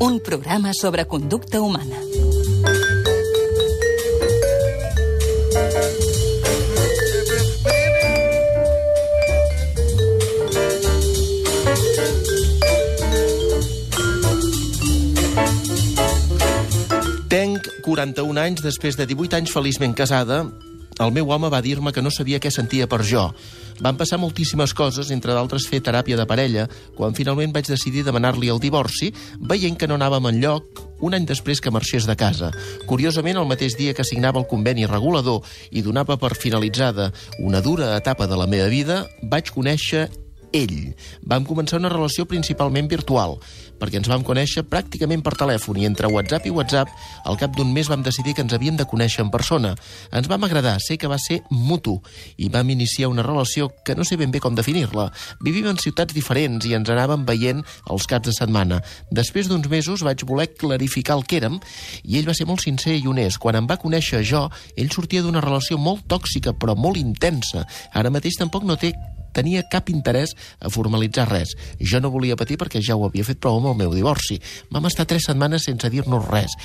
Un programa sobre conducta humana. 41 anys després de 18 anys feliçment casada. El meu home va dir-me que no sabia què sentia per jo. Van passar moltíssimes coses, entre d'altres fer teràpia de parella, quan finalment vaig decidir demanar-li el divorci, veient que no anàvem enlloc un any després que marxés de casa. Curiosament, el mateix dia que signava el conveni regulador i donava per finalitzada una dura etapa de la meva vida, vaig conèixer ell. Vam començar una relació principalment virtual, perquè ens vam conèixer pràcticament per telèfon i entre WhatsApp i WhatsApp, al cap d'un mes vam decidir que ens havíem de conèixer en persona. Ens vam agradar, sé que va ser mutu, i vam iniciar una relació que no sé ben bé com definir-la. Vivim en ciutats diferents i ens anàvem veient els caps de setmana. Després d'uns mesos vaig voler clarificar el que érem i ell va ser molt sincer i honest. Quan em va conèixer jo, ell sortia d'una relació molt tòxica però molt intensa. Ara mateix tampoc no té tenia cap interès a formalitzar res. Jo no volia patir perquè ja ho havia fet prou amb el meu divorci. Vam estar tres setmanes sense dir-nos res.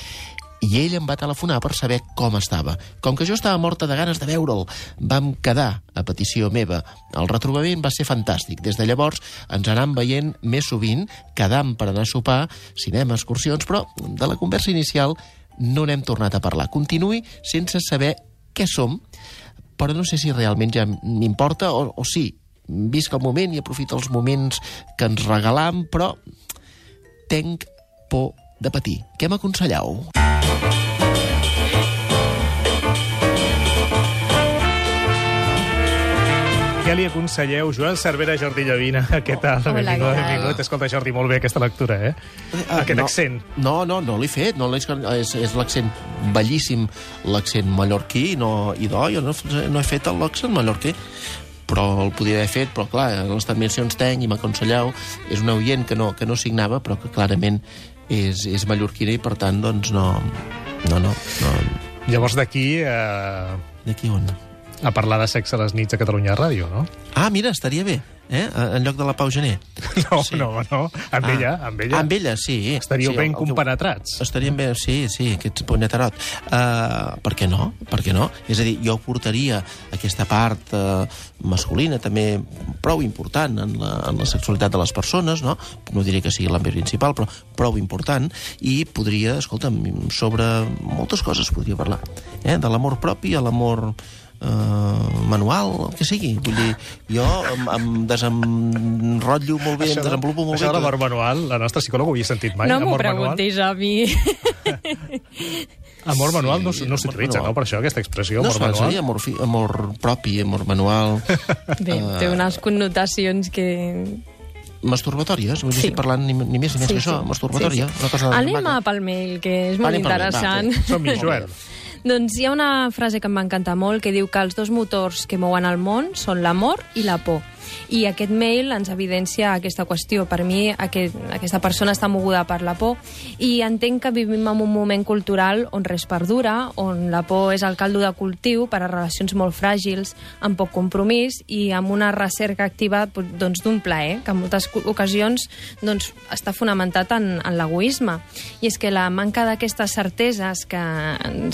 i ell em va telefonar per saber com estava. Com que jo estava morta de ganes de veure'l, vam quedar, a petició meva. El retrobament va ser fantàstic. Des de llavors ens anam veient més sovint, quedant per anar a sopar, cinema, excursions, però de la conversa inicial no n'hem tornat a parlar. Continuï sense saber què som, però no sé si realment ja m'importa o, o sí, visc el moment i aprofito els moments que ens regalam, però tenc por de patir. Què m'aconselleu? Què li aconselleu, Joel Cervera, Jordi Llavina? Què tal? Hola, benvingut, què tal? benvingut. Escolta, Jordi, molt bé aquesta lectura, eh? Aquest no, accent. No, no, no l'he fet. No és és l'accent bellíssim, l'accent mallorquí, no, i no, jo no, no he fet l'accent mallorquí però el podia haver fet, però clar, les terminacions tenc i m'aconselleu, és un oient que no, que no signava, però que clarament és, és mallorquina i per tant, doncs no... No, no, no. Llavors d'aquí... Eh... D'aquí on? A parlar de sexe a les nits a Catalunya Ràdio, no? Ah, mira, estaria bé, eh? En lloc de la Pau Gené. No, sí. no, no. Amb Ah. ella, amb ella. Amb ella, sí. Estaríeu sí, ben compenetrats. Estaríem bé, sí, sí, aquest punyetarot. Uh, per què no? Per què no? És a dir, jo portaria aquesta part uh, masculina també prou important en la, en la sexualitat de les persones, no? No diré que sigui l'àmbit principal, però prou important, i podria, escolta'm, sobre moltes coses podria parlar. Eh? De l'amor propi a l'amor eh, manual, el que sigui. Vull dir, jo em, em desenrotllo molt bé, em desenvolupo molt això bé. de l'amor manual, la nostra psicòloga ho havia sentit mai. no m'ho amor manual. preguntis a mi. Amor manual no, s- no s'utilitza, no? Per això, aquesta expressió, No amor manual. sí, amor, fi, amor propi, amor manual... Bé, eh, té unes connotacions que... masturbatòries, vull dir, Sí. estic parlant ni, ni més ni menys Sí, que això, sí. masturbatòria, Sí, sí. una cosa Anem a pel mail, que és molt Anem pel mail, va, interessant. sí. Som-hi, Joel. Doncs hi ha una frase que em va encantar molt que diu que els dos motors que mouen el món són l'amor i la por. I aquest mail ens evidencia aquesta qüestió. Per mi, aquest, aquesta persona està moguda per la por i entenc que vivim en un moment cultural on res perdura, on la por és el caldo de cultiu per a relacions molt fràgils, amb poc compromís i amb una recerca activa doncs, d'un plaer, que en moltes ocasions doncs, està fonamentat en, en l'egoisme. I és que la manca d'aquestes certeses, que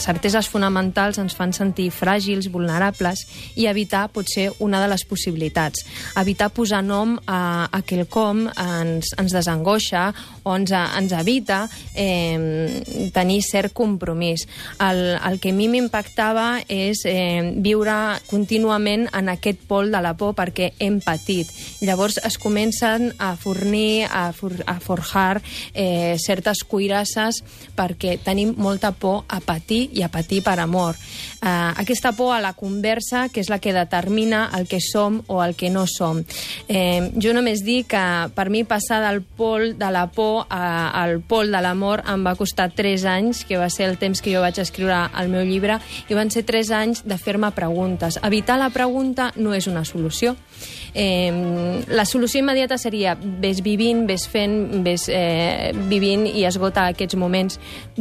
certeses fonamentals ens fan sentir fràgils, vulnerables i evitar potser una de les possibilitats. Evitar posar nom a, a quelcom ens, ens desangoixa o ens, ens evita eh, tenir cert compromís. El, el que a mi m'impactava és eh, viure contínuament en aquest pol de la por perquè hem patit. Llavors es comencen a fornir, a, for, a forjar eh, certes cuirasses perquè tenim molta por a patir i a patir per amor. Eh, aquesta por a la conversa, que és la que determina el que som o el que no som. Eh, jo només dic que per mi passar del pol de la por a, al pol de l'amor em va costar 3 anys, que va ser el temps que jo vaig escriure el meu llibre, i van ser 3 anys de fer-me preguntes. Evitar la pregunta no és una solució. Eh, la solució immediata seria ves vivint, ves fent, ves eh, vivint i esgota aquests moments,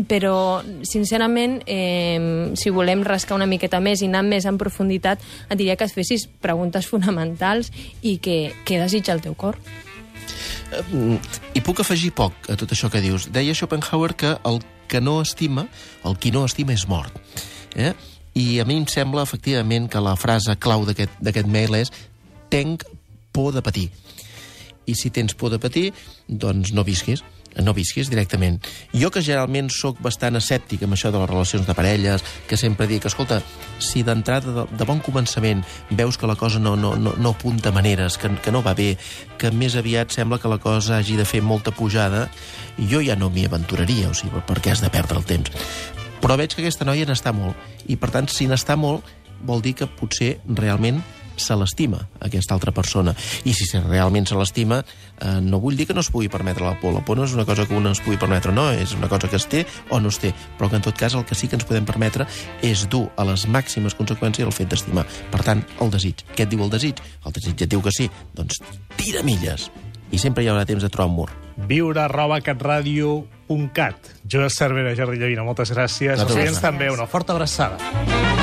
però sincerament, eh, si volem rascar una miqueta més i anar més en profunditat, et diria que et fessis preguntes fonamentals i que, què desitja el teu cor. Mm, I puc afegir poc a tot això que dius. Deia Schopenhauer que el que no estima, el qui no estima és mort. Eh? I a mi em sembla, efectivament, que la frase clau d'aquest mail és tenc por de patir. I si tens por de patir, doncs no visquis no visquis directament. Jo, que generalment sóc bastant escèptic amb això de les relacions de parelles, que sempre dic, escolta, si d'entrada, de, de bon començament, veus que la cosa no, no, no, no apunta maneres, que, que no va bé, que més aviat sembla que la cosa hagi de fer molta pujada, jo ja no m'hi aventuraria, o sigui, per què has de perdre el temps? Però veig que aquesta noia n'està molt, i per tant, si n'està molt, vol dir que potser realment se l'estima, aquesta altra persona. I si realment se l'estima, eh, no vull dir que no es pugui permetre la por. La por no és una cosa que un es pugui permetre, no, és una cosa que es té o no es té, però que en tot cas el que sí que ens podem permetre és dur a les màximes conseqüències el fet d'estimar. Per tant, el desig. Què et diu el desig? El desig et diu que sí. Doncs tira milles. I sempre hi haurà temps de trobar un mur. Viure arroba catradio.cat. Joel Cervera, Jordi Llavina, moltes gràcies. Els oients també, una forta abraçada.